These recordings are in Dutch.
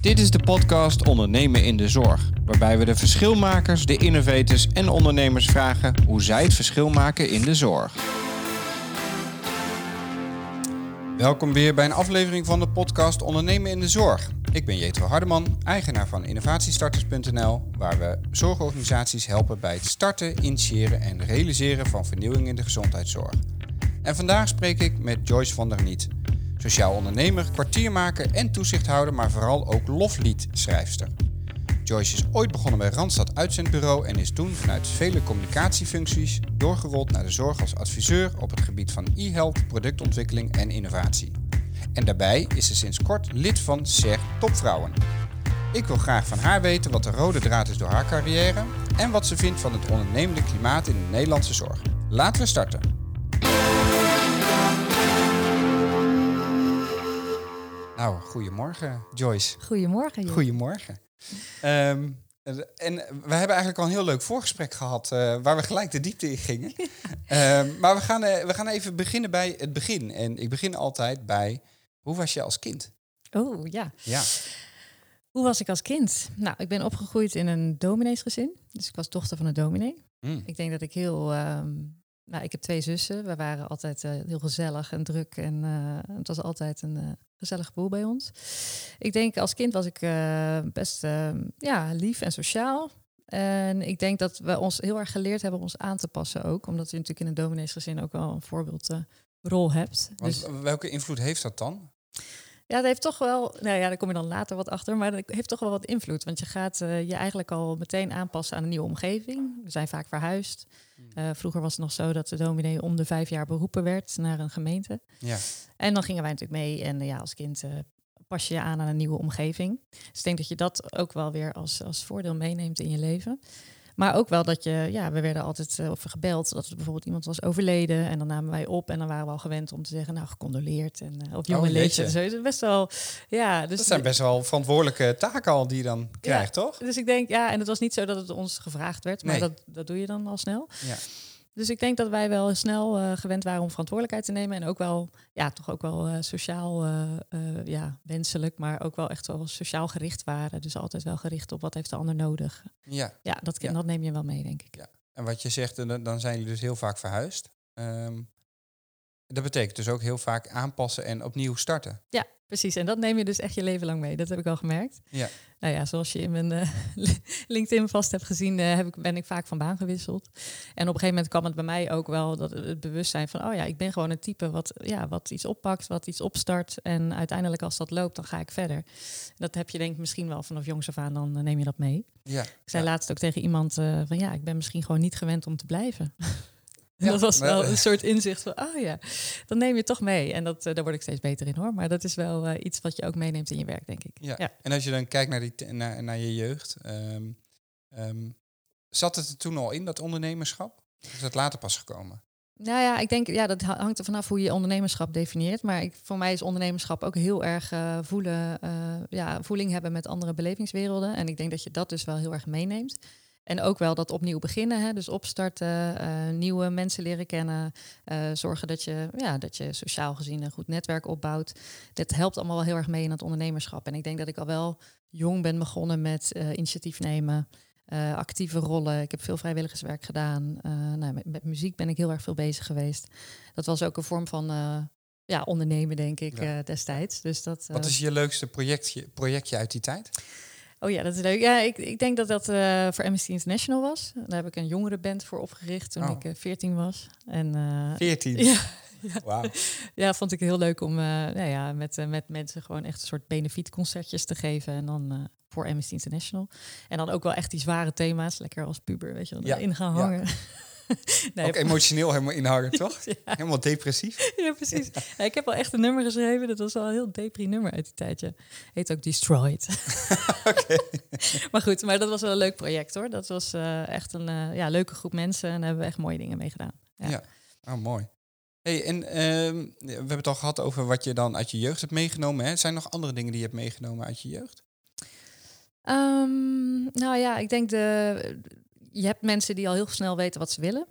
Dit is de podcast Ondernemen in de Zorg, waarbij we de verschilmakers, de innovators en ondernemers vragen hoe zij het verschil maken in de zorg. Welkom weer bij een aflevering van de podcast Ondernemen in de Zorg. Ik ben Jetro Hardeman, eigenaar van innovatiestarters.nl, waar we zorgorganisaties helpen bij het starten, initiëren en realiseren van vernieuwing in de gezondheidszorg. En vandaag spreek ik met Joyce van der Niet, sociaal ondernemer, kwartiermaker en toezichthouder, maar vooral ook lofliedschrijfster. Joyce is ooit begonnen bij Randstad Uitzendbureau en is toen vanuit vele communicatiefuncties doorgerold naar de zorg als adviseur op het gebied van e-health, productontwikkeling en innovatie. En daarbij is ze sinds kort lid van SER Topvrouwen. Ik wil graag van haar weten wat de rode draad is door haar carrière en wat ze vindt van het ondernemende klimaat in de Nederlandse zorg. Laten we starten. Nou, goedemorgen Joyce. Goedemorgen. Joh. Goedemorgen. Ehm, en we hebben eigenlijk al een heel leuk voorgesprek gehad, uh, waar we gelijk de diepte in gingen. um, maar we gaan, uh, we gaan even beginnen bij het begin. En ik begin altijd bij, hoe was je als kind? Oh, ja. Ja. Hoe was ik als kind? Nou, ik ben opgegroeid in een domineesgezin. Dus ik was dochter van een dominee. Mm. Ik denk dat ik heel... Um, nou, ik heb twee zussen. We waren altijd uh, heel gezellig en druk. En het was altijd een gezellige boel bij ons. Ik denk als kind was ik uh, best uh, ja, lief en sociaal. En ik denk dat we ons heel erg geleerd hebben ons aan te passen ook. Omdat je natuurlijk in een domineesgezin ook wel een voorbeeldrol uh, hebt. Want dus, welke invloed heeft dat dan? Ja, dat heeft toch wel, nou ja, daar kom je dan later wat achter, maar dat heeft toch wel wat invloed. Want je gaat uh, je eigenlijk al meteen aanpassen aan een nieuwe omgeving. We zijn vaak verhuisd. Uh, vroeger was het nog zo dat de dominee om de vijf jaar beroepen werd naar een gemeente. Ja. En dan gingen wij natuurlijk mee. En uh, ja, als kind pas je je aan aan een nieuwe omgeving. Dus ik denk dat je dat ook wel weer als, als voordeel meeneemt in je leven. Maar ook wel dat je, ja, we werden altijd uh, of gebeld dat er bijvoorbeeld iemand was overleden. En dan namen wij op en dan waren we al gewend om te zeggen, nou, gecondoleerd. En uh, op jonge oh. Zo is het best wel, ja. Dus dat zijn best wel verantwoordelijke taken al die je dan krijgt, ja, toch? Dus ik denk, ja, en het was niet zo dat het ons gevraagd werd, maar Nee. dat, dat doe je dan al snel. Ja. Dus ik denk dat wij wel snel uh, gewend waren om verantwoordelijkheid te nemen. En ook wel, ja, toch ook wel uh, sociaal uh, ja, wenselijk, maar ook wel echt wel sociaal gericht waren. Dus altijd wel gericht op wat heeft de ander nodig. Ja. Ja, dat, Ja. dat neem je wel mee, denk ik. ja. En wat je zegt, dan dan zijn jullie dus heel vaak verhuisd. Um, dat betekent dus ook heel vaak aanpassen en opnieuw starten. Ja, precies. En dat neem je dus echt je leven lang mee. Dat heb ik al gemerkt. Ja. Nou ja, zoals je in mijn uh, LinkedIn vast hebt gezien, uh, heb ik, ben ik vaak van baan gewisseld. En op een gegeven moment kwam het bij mij ook wel dat het bewustzijn van, oh ja, ik ben gewoon een type wat, ja, wat iets oppakt, wat iets opstart. En uiteindelijk als dat loopt, dan ga ik verder. Dat heb je denk ik misschien wel vanaf jongs af aan, dan uh, neem je dat mee. Ja. Ik zei ja. laatst ook tegen iemand van, ja, ik ben misschien gewoon niet gewend om te blijven. Ja, dat was wel een soort inzicht van, oh ja, dan neem je toch mee. En dat, uh, daar word ik steeds beter in hoor. Maar dat is wel uh, iets wat je ook meeneemt in je werk, denk ik. Ja. Ja. En als je dan kijkt naar, die, naar, naar je jeugd, um, um, zat het er toen al in, dat ondernemerschap? Of is dat later pas gekomen? Nou ja, ik denk, ja, dat hangt er vanaf hoe je ondernemerschap definieert. Maar ik, voor mij is ondernemerschap ook heel erg uh, voelen, ja, voeling hebben met andere belevingswerelden. En ik denk dat je dat dus wel heel erg meeneemt. En ook wel dat opnieuw beginnen, hè? dus opstarten, uh, nieuwe mensen leren kennen, uh, zorgen dat je, ja, dat je sociaal gezien een goed netwerk opbouwt. Dat helpt allemaal wel heel erg mee in het ondernemerschap. En ik denk dat ik al wel jong ben begonnen met uh, initiatief nemen, actieve rollen. Ik heb veel vrijwilligerswerk gedaan. nou, met, met, muziek ben ik heel erg veel bezig geweest. Dat was ook een vorm van ja, ondernemen, denk ik, ja. destijds. Dus dat, Wat is je leukste projectje, projectje uit die tijd? Oh ja, dat is leuk. Ja, ik, ik denk dat dat uh, voor Amnesty International was. Daar heb ik een jongerenband voor opgericht toen Oh. ik uh, 14 was. En, uh, 14? Ja, ja. Wauw. ja, vond ik heel leuk om nou ja, met, met mensen gewoon echt een soort benefietconcertjes te geven. En dan voor Amnesty International. En dan ook wel echt die zware thema's, lekker als puber, weet je wel, Ja, in gaan ja. nee, ook emotioneel helemaal inhangen, toch? ja. Helemaal depressief. Ja, precies. Ja, ik heb al echt een nummer geschreven. Dat was al een heel depri nummer uit die tijdje. Heet ook Destroyed. Oké. maar goed, maar dat was wel een leuk project hoor. Dat was uh, echt een uh, ja, leuke groep mensen. En daar hebben we echt mooie dingen mee gedaan. Ja, ja. oh mooi. Hey, en uh, we hebben het al gehad over wat je dan uit je jeugd hebt meegenomen. Hè? Zijn er nog andere dingen die je hebt meegenomen uit je jeugd? Um, nou ja, ik denk de. Je hebt mensen die al heel snel weten wat ze willen.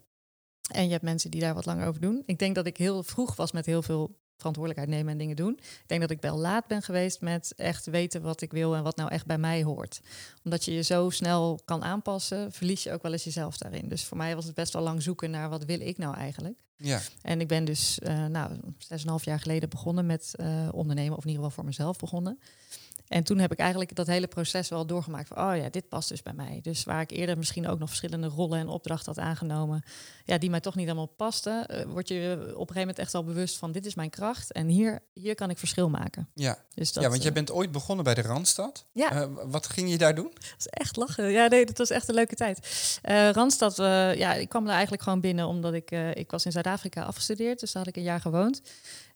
En je hebt mensen die daar wat langer over doen. Ik denk dat ik heel vroeg was met heel veel verantwoordelijkheid nemen en dingen doen. Ik denk dat ik wel laat ben geweest met echt weten wat ik wil en wat nou echt bij mij hoort. Omdat je je zo snel kan aanpassen, verlies je ook wel eens jezelf daarin. Dus voor mij was het best wel lang zoeken naar wat wil ik nou eigenlijk. Ja. En ik ben dus uh, nou, zes en half jaar geleden begonnen met uh, ondernemen, of in ieder geval voor mezelf begonnen. En toen heb ik eigenlijk dat hele proces wel doorgemaakt van, oh ja, dit past dus bij mij. Dus waar ik eerder misschien ook nog verschillende rollen en opdrachten had aangenomen, ja, die mij toch niet allemaal pasten, uh, word je op een gegeven moment echt al bewust van, dit is mijn kracht en hier, hier kan ik verschil maken. Ja, dus dat, ja want jij bent ooit begonnen bij de Randstad. Ja. Uh, wat ging je daar doen? Dat is echt lachen. Ja, nee, dat was echt een leuke tijd. Uh, Randstad, ja, ik kwam er eigenlijk gewoon binnen omdat ik, ik was in Zuid-Afrika afgestudeerd, dus daar had ik een jaar gewoond.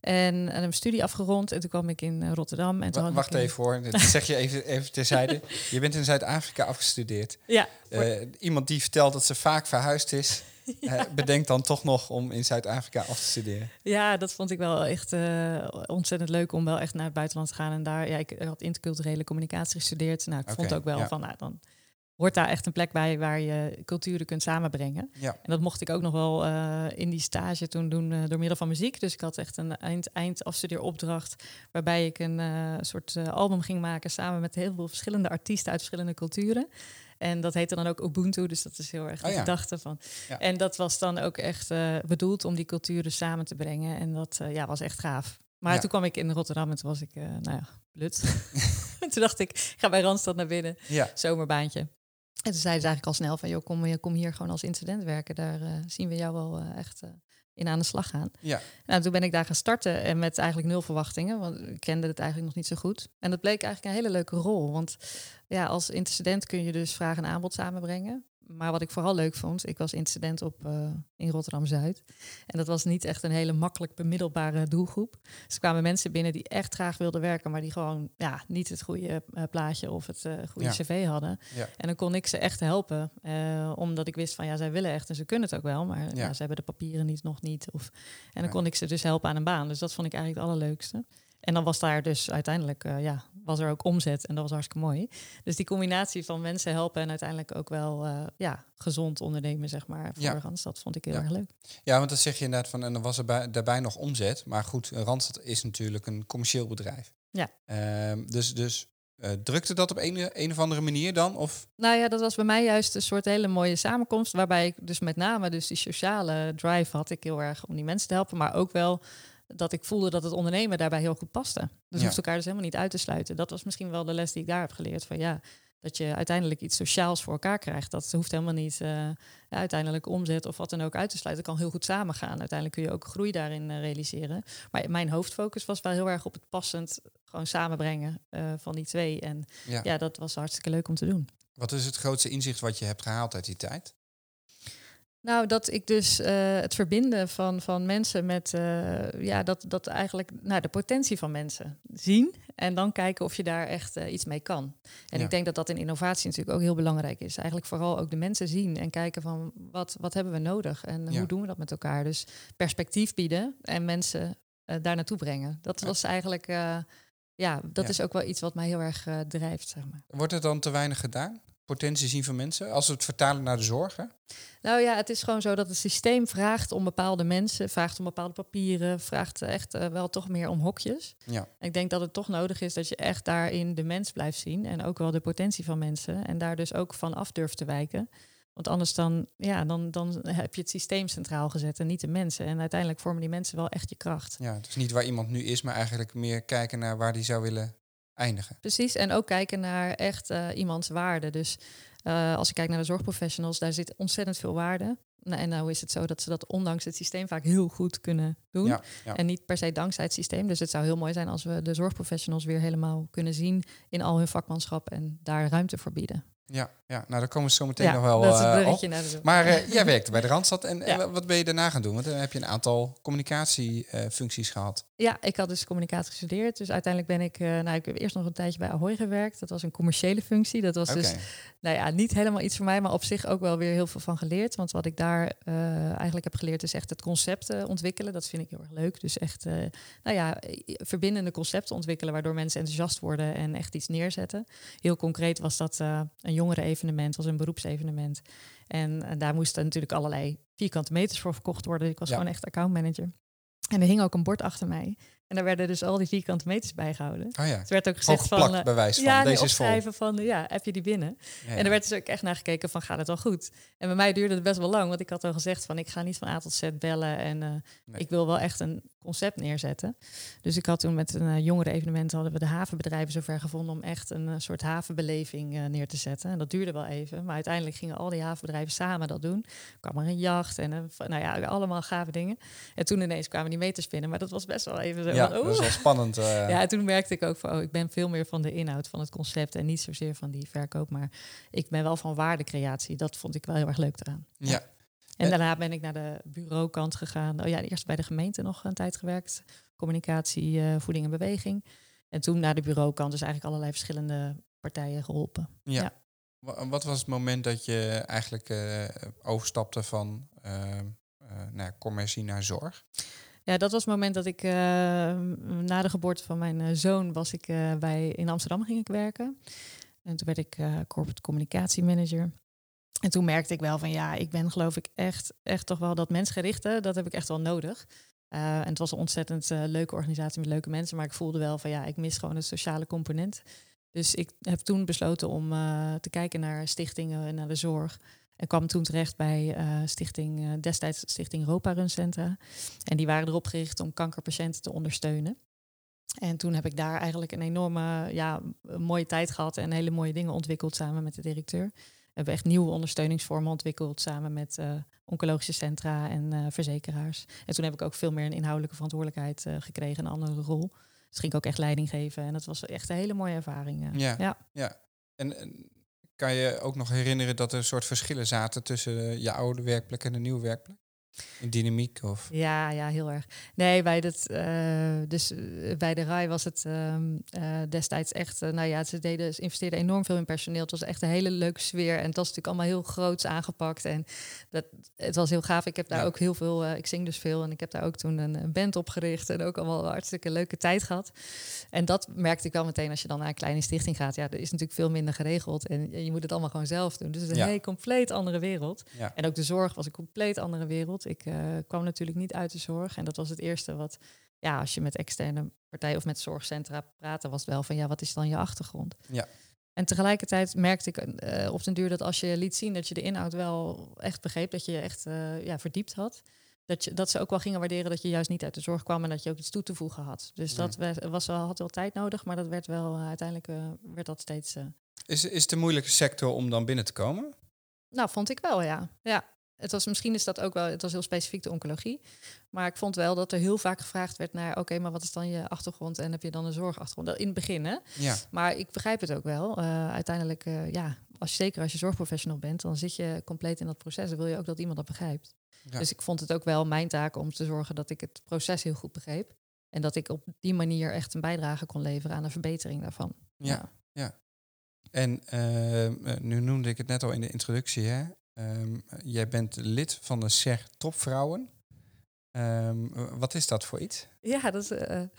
En, en een studie afgerond. En toen kwam ik in Rotterdam. En toen Wacht even hoor. Dat zeg je even, even terzijde. Je bent in Zuid-Afrika afgestudeerd. Ja. Uh, iemand die vertelt dat ze vaak verhuisd is. Ja. Bedenkt dan toch nog om in Zuid-Afrika af te studeren. Ja, dat vond ik wel echt uh, ontzettend leuk om wel echt naar het buitenland te gaan. En daar, ja, ik had interculturele communicatie gestudeerd. Nou, ik okay, vond ook wel ja. van, nou, dan hoort daar echt een plek bij waar je culturen kunt samenbrengen. Ja. En dat mocht ik ook nog wel uh, in die stage toen doen uh, door middel van muziek. Dus ik had echt een eind, eindafstudeeropdracht waarbij ik een uh, soort album ging maken samen met heel veel verschillende artiesten uit verschillende culturen. En dat heette dan ook Ubuntu, dus dat is heel erg de oh, ja. gedachte van. Ja. En dat was dan ook echt bedoeld om die culturen samen te brengen. En dat ja, was echt gaaf. Maar Ja. toen kwam ik in Rotterdam en toen was ik, nou ja, blut. toen dacht ik, ik ga bij Randstad naar binnen, Ja. zomerbaantje. En toen zeiden ze eigenlijk al snel van, joh, kom, kom hier gewoon als incident werken. Daar uh, zien we jou wel uh, echt uh, in aan de slag gaan. Ja. Nou, toen ben ik daar gaan starten en met eigenlijk nul verwachtingen, want ik kende het eigenlijk nog niet zo goed. En dat bleek eigenlijk een hele leuke rol, want ja, als incident kun je dus vraag en aanbod samenbrengen. Maar wat ik vooral leuk vond, ik was incident op uh, in Rotterdam-Zuid. En dat was niet echt een hele makkelijk bemiddelbare doelgroep. Dus er kwamen mensen binnen die echt graag wilden werken, maar die gewoon ja, niet het goede uh, plaatje of het uh, goede Ja. cv hadden. Ja. En dan kon ik ze echt helpen, eh, omdat ik wist van ja, zij willen echt en ze kunnen het ook wel, maar ja. Ze hebben de papieren niet, nog niet. Of, en dan kon ik ze dus helpen aan een baan. Dus dat vond ik eigenlijk het allerleukste. En dan was daar dus uiteindelijk, eh, ja, was er ook omzet en dat was hartstikke mooi. Dus die combinatie van mensen helpen en uiteindelijk ook wel, eh, ja, gezond ondernemen, zeg maar, voor Ja. Randstad vond ik heel Ja. erg leuk. ja, want dan zeg je inderdaad van, en dan was er bij, daarbij nog omzet. Maar goed, Randstad is natuurlijk een commercieel bedrijf. Ja. Ehm, dus dus eh, drukte dat op een, een of andere manier dan? Of, Nou ja, dat was bij mij juist een soort hele mooie samenkomst, waarbij ik dus met name dus die sociale drive had ik heel erg om die mensen te helpen, maar ook wel dat ik voelde dat het ondernemen daarbij heel goed paste. Dus Ja. je hoeft elkaar dus helemaal niet uit te sluiten. Dat was misschien wel de les die ik daar heb geleerd. Van ja, dat je uiteindelijk iets sociaals voor elkaar krijgt. Dat hoeft helemaal niet eh, ja, uiteindelijk omzet of wat dan ook uit te sluiten. Dat kan heel goed samengaan. Uiteindelijk kun je ook groei daarin eh, realiseren. Maar mijn hoofdfocus was wel heel erg op het passend gewoon samenbrengen eh, van die twee. En ja. ja, dat was hartstikke leuk om te doen. Wat is het grootste inzicht wat je hebt gehaald uit die tijd? Nou, dat ik dus eh, het verbinden van, van mensen met, eh, ja, dat, dat eigenlijk nou, de potentie van mensen zien en dan kijken of je daar echt eh, iets mee kan. En Ja. ik denk dat dat in innovatie natuurlijk ook heel belangrijk is. Eigenlijk vooral ook de mensen zien en kijken van wat, wat hebben we nodig en Ja. hoe doen we dat met elkaar. Dus perspectief bieden en mensen daar naartoe brengen. Dat was eigenlijk, ja, dat Ja. is ook wel iets wat mij heel erg drijft, zeg maar. Wordt er dan te weinig gedaan? Potentie zien van mensen? Als we het vertalen naar de zorg, hè? Nou ja, het is gewoon zo dat het systeem vraagt om bepaalde mensen, vraagt om bepaalde papieren, vraagt echt eh, wel toch meer om hokjes. Ja. Ik denk dat het toch nodig is dat je echt daarin de mens blijft zien en ook wel de potentie van mensen en daar dus ook van af durft te wijken. Want anders dan, ja, dan, dan heb je het systeem centraal gezet en niet de mensen. En uiteindelijk vormen die mensen wel echt je kracht. ja. Dus niet waar iemand nu is, maar eigenlijk meer kijken naar waar die zou willen eindigen. Precies, en ook kijken naar echt eh, iemands waarde. Dus eh, als je kijkt naar de zorgprofessionals, daar zit ontzettend veel waarde. Nou, en nou is het zo dat ze dat ondanks het systeem vaak heel goed kunnen doen. Ja, ja. En niet per se dankzij het systeem. Dus het zou heel mooi zijn als we de zorgprofessionals weer helemaal kunnen zien in al hun vakmanschap en daar ruimte voor bieden. Ja, ja, nou daar komen we zo meteen ja, nog wel dat is het eh, op. naar de. Maar eh, jij werkte bij de Randstad en, wat ben je daarna gaan doen? Want dan heb je een aantal communicatiefuncties gehad. Ja, ik had dus communicatie gestudeerd. Dus uiteindelijk ben ik, eh, nou, ik heb eerst nog een tijdje bij Ahoy gewerkt. Dat was een commerciële functie. Dat was dus nou ja, niet helemaal iets voor mij, maar op zich ook wel weer heel veel van geleerd. Want wat ik daar eh, eigenlijk heb geleerd is echt het concept eh, ontwikkelen. Dat vind ik heel erg leuk. Dus echt, eh, nou ja, eh, verbindende concepten ontwikkelen waardoor mensen enthousiast worden en echt iets neerzetten. Heel concreet was dat eh, een jongeren-evenement, was een beroepsevenement. En eh, daar moesten natuurlijk allerlei vierkante meters voor verkocht worden. Ik was Ja. gewoon echt accountmanager. En er hing ook een bord achter mij. En daar werden dus al die vierkante meters bijgehouden. Oh ja. Het werd ook gezegd van... bewijs van, ja, deze is vol. van, ja, heb je die binnen? Ja, ja. En er werd dus ook echt naar gekeken van, gaat het wel goed? En bij mij duurde het best wel lang, want ik had al gezegd van, ik ga niet van A tot Z bellen. En eh, Nee. ik wil wel echt een concept neerzetten. Dus ik had toen met een uh, jongere evenement, hadden we de havenbedrijven zover gevonden om echt een eh, soort havenbeleving eh, neer te zetten. En dat duurde wel even, maar uiteindelijk gingen al die havenbedrijven samen dat doen. Er kwam er een jacht en een, nou ja, allemaal gave dingen. En toen ineens kwamen die meters binnen, maar dat was best wel even zo ja, van, dat is wel spannend. eh. Ja, en toen merkte ik ook van, oh, ik ben veel meer van de inhoud van het concept en niet zozeer van die verkoop, maar ik ben wel van waardecreatie. Dat vond ik wel heel erg leuk eraan. ja. En En- daarna ben ik naar de bureaukant gegaan. Oh ja, eerst bij de gemeente nog een tijd gewerkt. Communicatie, eh, voeding en beweging. En toen naar de bureaukant, dus eigenlijk allerlei verschillende partijen geholpen. Ja. Ja. Wa- Wat was het moment dat je eigenlijk eh, overstapte van eh, eh, ja, commercie naar zorg? Ja, dat was het moment dat ik eh, na de geboorte van mijn eh, zoon was ik eh, bij in Amsterdam ging ik werken. En toen werd ik eh, corporate communicatiemanager. En toen merkte ik wel van ja, ik ben geloof ik echt, echt toch wel dat mensgerichte, dat heb ik echt wel nodig. Eh, en het was een ontzettend eh, leuke organisatie met leuke mensen, maar ik voelde wel van ja, ik mis gewoon het sociale component. Dus ik heb toen besloten om eh, te kijken naar stichtingen en naar de zorg. En kwam toen terecht bij stichting, destijds Stichting Europa Runcentra. En die waren erop gericht om kankerpatiënten te ondersteunen. En toen heb ik daar eigenlijk een enorme, ja, mooie tijd gehad en hele mooie dingen ontwikkeld samen met de directeur. We hebben echt nieuwe ondersteuningsvormen ontwikkeld samen met eh, oncologische centra en eh, verzekeraars. En toen heb ik ook veel meer een inhoudelijke verantwoordelijkheid eh, gekregen, een andere rol. Dus ging ik ook echt leiding geven en dat was echt een hele mooie ervaring. Ja. ja. Ja. En, en kan je ook nog herinneren dat er een soort verschillen zaten tussen je oude werkplek en de nieuwe werkplek? Dynamiek of... Ja, ja, heel erg. Nee, bij, dat, eh, dus, eh, bij de RAI was het ehm, eh, destijds echt... nou ja, ze, deden, ze investeerden enorm veel in personeel. Het was echt een hele leuke sfeer. En het was natuurlijk allemaal heel groots aangepakt. En dat, het was heel gaaf. Ik heb daar Ja. ook heel veel... ik zing dus veel. En ik heb daar ook toen een, een band opgericht. En ook allemaal een hartstikke leuke tijd gehad. En dat merkte ik wel meteen als je dan naar een kleine stichting gaat. Ja, er is natuurlijk veel minder geregeld. En je moet het allemaal gewoon zelf doen. Dus het is een Ja. hele compleet andere wereld. Ja. En ook de zorg was een compleet andere wereld. Ik eh, kwam natuurlijk niet uit de zorg. En dat was het eerste wat, ja, als je met externe partijen of met zorgcentra praatte, was het wel van, ja, wat is dan je achtergrond? Ja. En tegelijkertijd merkte ik eh, op den duur dat als je liet zien dat je de inhoud wel echt begreep, dat je je echt eh, ja, verdiept had, dat, je, dat ze ook wel gingen waarderen dat je juist niet uit de zorg kwam en dat je ook iets toe te voegen had. Dus dat was wel, had wel tijd nodig, maar dat werd wel uiteindelijk werd dat steeds. Is, is het een moeilijke sector om dan binnen te komen? nou, vond ik wel, ja. ja. Het was, misschien is dat ook wel, het was heel specifiek de oncologie. Maar ik vond wel dat er heel vaak gevraagd werd naar, oké, maar wat is dan je achtergrond en heb je dan een zorgachtergrond? In het begin, hè? Ja. Maar ik begrijp het ook wel. Eh, uiteindelijk, eh, ja, als, je- zeker als je zorgprofessional bent, dan zit je compleet in dat proces. Dan wil je ook dat iemand dat begrijpt. Ja. Dus ik vond het ook wel mijn taak om te zorgen dat ik het proces heel goed begreep. En dat ik op die manier echt een bijdrage kon leveren aan de verbetering daarvan. Ja. En eh, eh, nu noemde ik het net al in de introductie. Hè? Ehm, jij bent lid van de SER Topvrouwen. Ehm, wat is dat voor iets? Ja, dat is een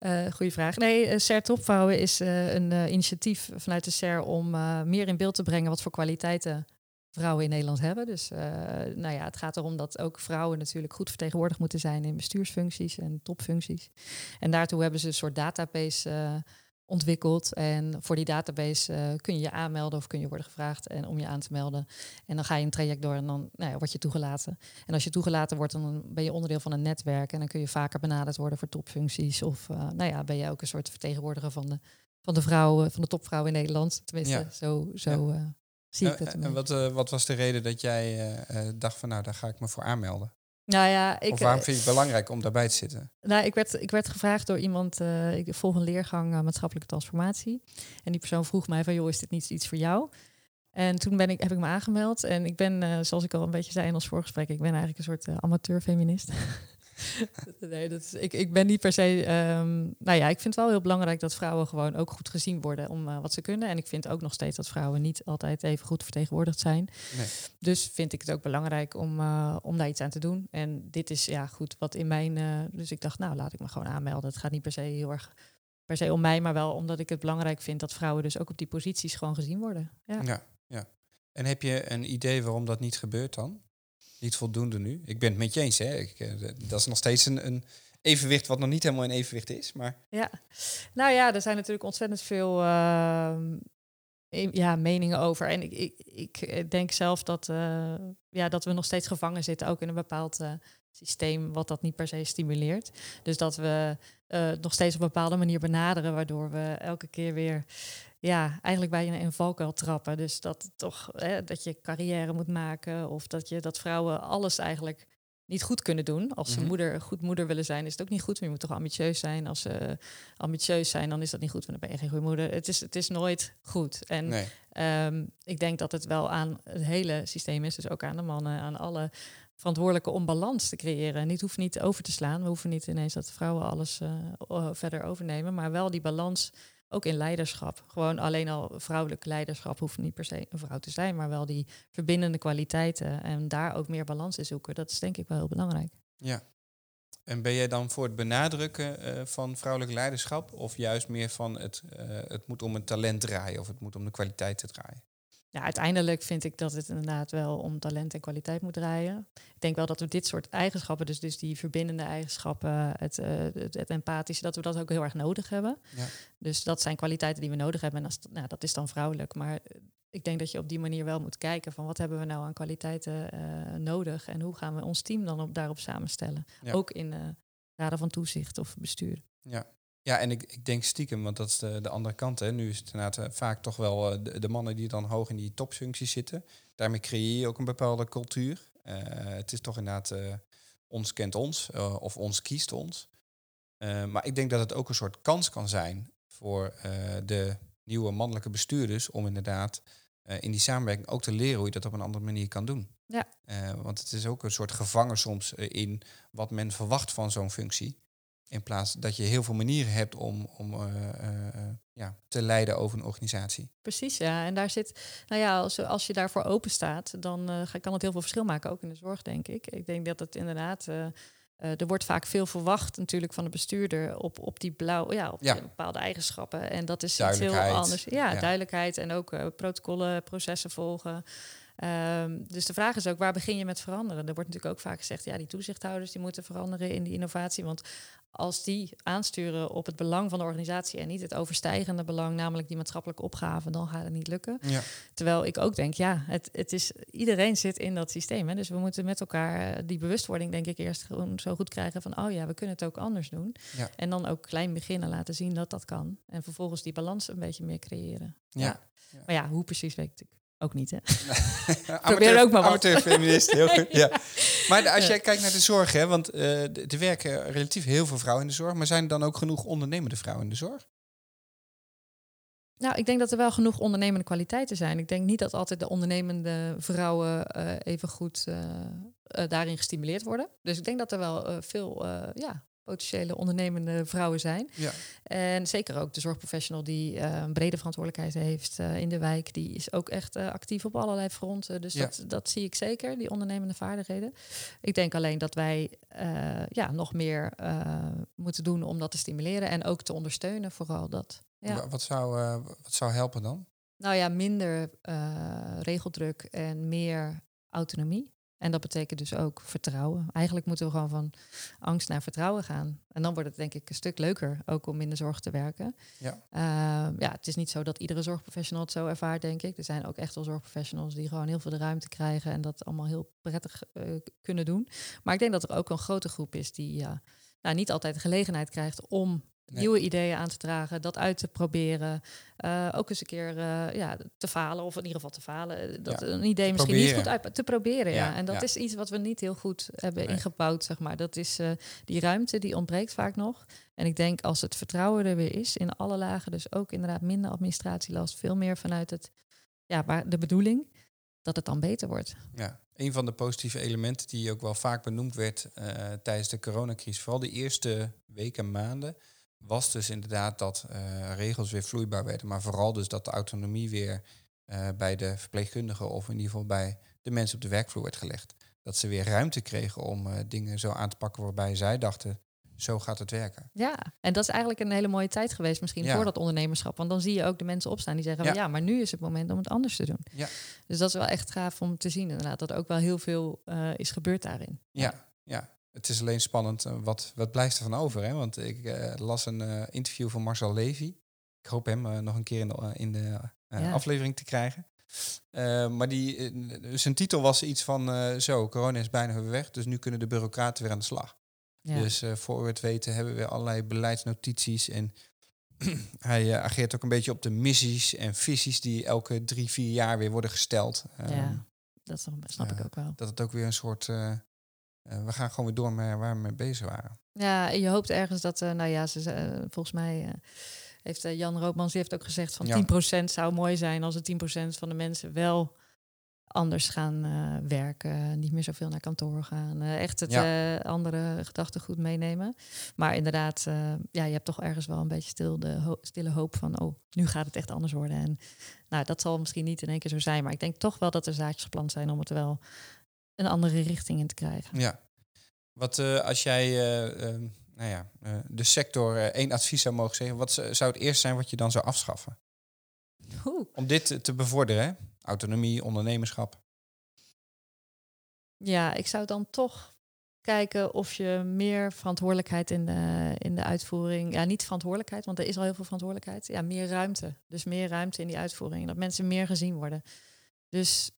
uh, goede vraag. Nee, SER Topvrouwen is een initiatief vanuit de SER om meer in beeld te brengen wat voor kwaliteiten vrouwen in Nederland hebben. Dus nou ja, het gaat erom dat ook vrouwen natuurlijk goed vertegenwoordigd moeten zijn in bestuursfuncties en topfuncties. En daartoe hebben ze een soort database ontwikkeld. En voor die database uh, kun je je aanmelden of kun je worden gevraagd en om je aan te melden. En dan ga je een traject door en dan nou ja, word je toegelaten. En als je toegelaten wordt, dan ben je onderdeel van een netwerk en dan kun je vaker benaderd worden voor topfuncties. Of uh, nou ja, ben je ook een soort vertegenwoordiger van de, van de vrouwen, van de topvrouw in Nederland. Tenminste, ja. zo, zo ja. uh, zie ik het. En wat, uh, wat was de reden dat jij dacht van nou, daar ga ik me voor aanmelden? Nou ja, ik, of waarom vind je het belangrijk om daarbij te zitten? Nou, ik werd, ik werd gevraagd door iemand, uh, ik volg een leergang uh, maatschappelijke transformatie. En die persoon vroeg mij van, joh, is dit niet iets voor jou? En toen ben ik, heb ik me aangemeld. En ik ben, uh, zoals ik al een beetje zei in ons voorgesprek, ik ben eigenlijk een soort amateur-feminist. nee, dat is, ik, ik ben niet per se. Um, nou ja, ik vind het wel heel belangrijk dat vrouwen gewoon ook goed gezien worden om uh, wat ze kunnen. En ik vind ook nog steeds dat vrouwen niet altijd even goed vertegenwoordigd zijn. Nee. Dus vind ik het ook belangrijk om, uh, om daar iets aan te doen. En dit is ja goed wat in mijn. Uh, dus ik dacht, nou laat ik me gewoon aanmelden. Het gaat niet per se heel erg per se om mij, maar wel omdat ik het belangrijk vind dat vrouwen dus ook op die posities gewoon gezien worden. Ja. ja, ja. En heb je een idee waarom dat niet gebeurt dan? Niet voldoende nu? Ik ben het met je eens, hè? Uh, dat is nog steeds een, een, evenwicht wat nog niet helemaal in evenwicht is. Maar... Ja, nou ja, er zijn natuurlijk ontzettend veel ehm, ja, meningen over. En ik, ik, ik denk zelf dat, uh, ja, dat we nog steeds gevangen zitten, ook in een bepaald uh, systeem, wat dat niet per se stimuleert. Dus dat we uh, nog steeds op bepaalde manier benaderen, waardoor we elke keer weer ja, eigenlijk bij je een valkuil trappen. Dus dat toch hè, dat je carrière moet maken of dat je dat vrouwen alles eigenlijk niet goed kunnen doen. Als ze mm moeder, goed moeder willen zijn, is het ook niet goed. Maar je moet toch ambitieus zijn. Als ze ambitieus zijn, dan is dat niet goed, want dan ben je geen goede moeder. Het is, het is nooit goed. En ehm, ik denk dat het wel aan het hele systeem is, dus ook aan de mannen, aan alle verantwoordelijke om balans te creëren. En dit hoeft niet over te slaan. We hoeven niet ineens dat vrouwen alles uh, verder overnemen, maar wel die balans ook in leiderschap. Gewoon alleen al vrouwelijk leiderschap hoeft niet per se een vrouw te zijn, maar wel die verbindende kwaliteiten en daar ook meer balans in zoeken. Dat is denk ik wel heel belangrijk. Ja. En ben jij dan voor het benadrukken uh, van vrouwelijk leiderschap of juist meer van het, uh, het moet om een talent draaien of het moet om de kwaliteit te draaien? Ja, uiteindelijk vind ik dat het inderdaad wel om talent en kwaliteit moet draaien. Ik denk wel dat we dit soort eigenschappen, dus, dus die verbindende eigenschappen, het, uh, het, het, empathische, dat we dat ook heel erg nodig hebben. Ja. Dus dat zijn kwaliteiten die we nodig hebben. En als, nou, dat is dan vrouwelijk. Maar ik denk dat je op die manier wel moet kijken van wat hebben we nou aan kwaliteiten uh, nodig en hoe gaan we ons team dan op, daarop samenstellen. Ook in uh, raden van toezicht of bestuur. Ja, ja, en ik, ik denk stiekem, want dat is de, de andere kant. Hè. Nu is het inderdaad uh, vaak toch wel uh, de, de, mannen die dan hoog in die topfuncties zitten. Daarmee creëer je ook een bepaalde cultuur. Uh, het is toch inderdaad ons kent ons of ons kiest ons. maar ik denk dat het ook een soort kans kan zijn voor de nieuwe mannelijke bestuurders om inderdaad in die samenwerking ook te leren hoe je dat op een andere manier kan doen. Ja. want het is ook een soort gevangen soms in wat men verwacht van zo'n functie. In plaats dat je heel veel manieren hebt om, om uh, uh, ja, te leiden over een organisatie. Precies, ja. En daar zit, nou ja, als, als je daarvoor open staat, dan uh, kan het heel veel verschil maken, ook in de zorg, denk ik. Ik denk dat het inderdaad. er wordt vaak veel verwacht natuurlijk van de bestuurder op, op die blauw, ja, op ja. bepaalde eigenschappen. En dat is iets heel anders. Ja, ja. duidelijkheid en ook protocollen, processen volgen. Um, dus de vraag is ook, waar begin je met veranderen? Er wordt natuurlijk ook vaak gezegd, ja, die toezichthouders die moeten veranderen in die innovatie. Want als die aansturen op het belang van de organisatie en niet het overstijgende belang, namelijk die maatschappelijke opgave, dan gaat het niet lukken. Ja. Terwijl ik ook denk, ja, het, het is, iedereen zit in dat systeem. Hè? Dus we moeten met elkaar eh, die bewustwording, denk ik, eerst gewoon zo goed krijgen van, oh ja, we kunnen het ook anders doen. Ja. En dan ook klein beginnen laten zien dat dat kan. En vervolgens die balans een beetje meer creëren. Ja. ja. Maar ja, hoe precies weet ik ook niet, hè? Probeer ook maar wat. feminist, heel goed. ja. Maar als jij kijkt naar de zorg, hè, want uh, er werken relatief heel veel vrouwen in de zorg, maar zijn er dan ook genoeg ondernemende vrouwen in de zorg? Nou, ik denk dat er wel genoeg ondernemende kwaliteiten zijn. Ik denk niet dat altijd de ondernemende vrouwen uh, even goed uh, daarin gestimuleerd worden. Dus ik denk dat er wel veel ja, potentiële ondernemende vrouwen zijn. Ja. En zeker ook de zorgprofessional die uh, een brede verantwoordelijkheid heeft uh, in de wijk, die is ook echt uh, actief op allerlei fronten. Dus ja. dat, dat zie ik zeker, die ondernemende vaardigheden. Ik denk alleen dat wij ja, nog meer moeten doen om dat te stimuleren en ook te ondersteunen, vooral dat. Ja. Wat, zou, wat zou helpen dan? Nou ja, minder regeldruk en meer autonomie. En dat betekent dus ook vertrouwen. Eigenlijk moeten we gewoon van angst naar vertrouwen gaan. En dan wordt het denk ik een stuk leuker ook om in de zorg te werken. Ja, uh, ja het is niet zo dat iedere zorgprofessional het zo ervaart, denk ik. Er zijn ook echt wel zorgprofessionals die gewoon heel veel de ruimte krijgen en dat allemaal heel prettig uh, kunnen doen. Maar ik denk dat er ook een grote groep is die uh, nou, niet altijd de gelegenheid krijgt om Nieuwe ideeën aan te dragen, dat uit te proberen. Uh, ook eens een keer uh, ja, te falen, of in ieder geval te falen. Dat een idee misschien niet goed uit te proberen. Ja. En dat is iets wat we niet heel goed hebben ingebouwd, zeg maar. Dat is uh, die ruimte, die ontbreekt vaak nog. En ik denk als het vertrouwen er weer is in alle lagen, dus ook inderdaad minder administratielast, veel meer vanuit het, ja, waar, de bedoeling, dat het dan beter wordt. Ja, een van de positieve elementen die ook wel vaak benoemd werd tijdens de coronacrisis, vooral de eerste weken, maanden was dus inderdaad dat uh, regels weer vloeibaar werden, maar vooral dus dat de autonomie weer uh, bij de verpleegkundigen of in ieder geval bij de mensen op de werkvloer werd gelegd. Dat ze weer ruimte kregen om uh, dingen zo aan te pakken waarbij zij dachten, zo gaat het werken. Ja, en dat is eigenlijk een hele mooie tijd geweest misschien ja. voor dat ondernemerschap. Want dan zie je ook de mensen opstaan die zeggen, ja. ja. maar nu is het moment om het anders te doen. Ja. Dus dat is wel echt gaaf om te zien inderdaad, dat ook wel heel veel is gebeurd daarin. Ja, ja. Het is alleen spannend, eh, wat, wat blijft er van over? Hè? Want ik eh, las een eh, interview van Marcel Levy. Ik hoop hem nog een keer in de, in de Ja. aflevering te krijgen. Maar die, zijn titel was iets van, zo, corona is bijna weer weg, dus nu kunnen de bureaucraten weer aan de slag. Ja. Dus voor we het weten hebben we allerlei beleidsnotities en hij ageert ook een beetje op de missies en visies die elke drie, vier jaar weer worden gesteld. Ehm, ja, dat snap- ik ook wel. Dat het ook weer een soort, eh, we gaan gewoon weer door met waar we mee bezig waren. Ja, en je hoopt ergens dat, eh, nou ja, ze, eh, volgens mij heeft Jan Roopmans, heeft ook gezegd van Ja. 10% zou mooi zijn als de 10% van de mensen wel anders gaan werken, niet meer zoveel naar kantoor gaan, echt het eh, andere gedachtegoed meenemen. Maar inderdaad, ja, je hebt toch ergens wel een beetje stil de ho- stille hoop van, oh, nu gaat het echt anders worden. En nou, dat zal misschien niet in één keer zo zijn, maar ik denk toch wel dat er zaadjes geplant zijn om het wel een andere richting in te krijgen. Ja. Wat eh, als jij eh, eh, nou ja, eh, de sector één advies zou mogen zeggen, wat zou het eerst zijn wat je dan zou afschaffen? Oeh. Om dit te- te bevorderen, hè? autonomie, ondernemerschap. Ja, ik zou dan toch kijken of je meer verantwoordelijkheid in de, in de uitvoering. Ja, niet verantwoordelijkheid, want er is al heel veel verantwoordelijkheid. Ja, meer ruimte. Dus meer ruimte in die uitvoering. Dat mensen meer gezien worden. Dus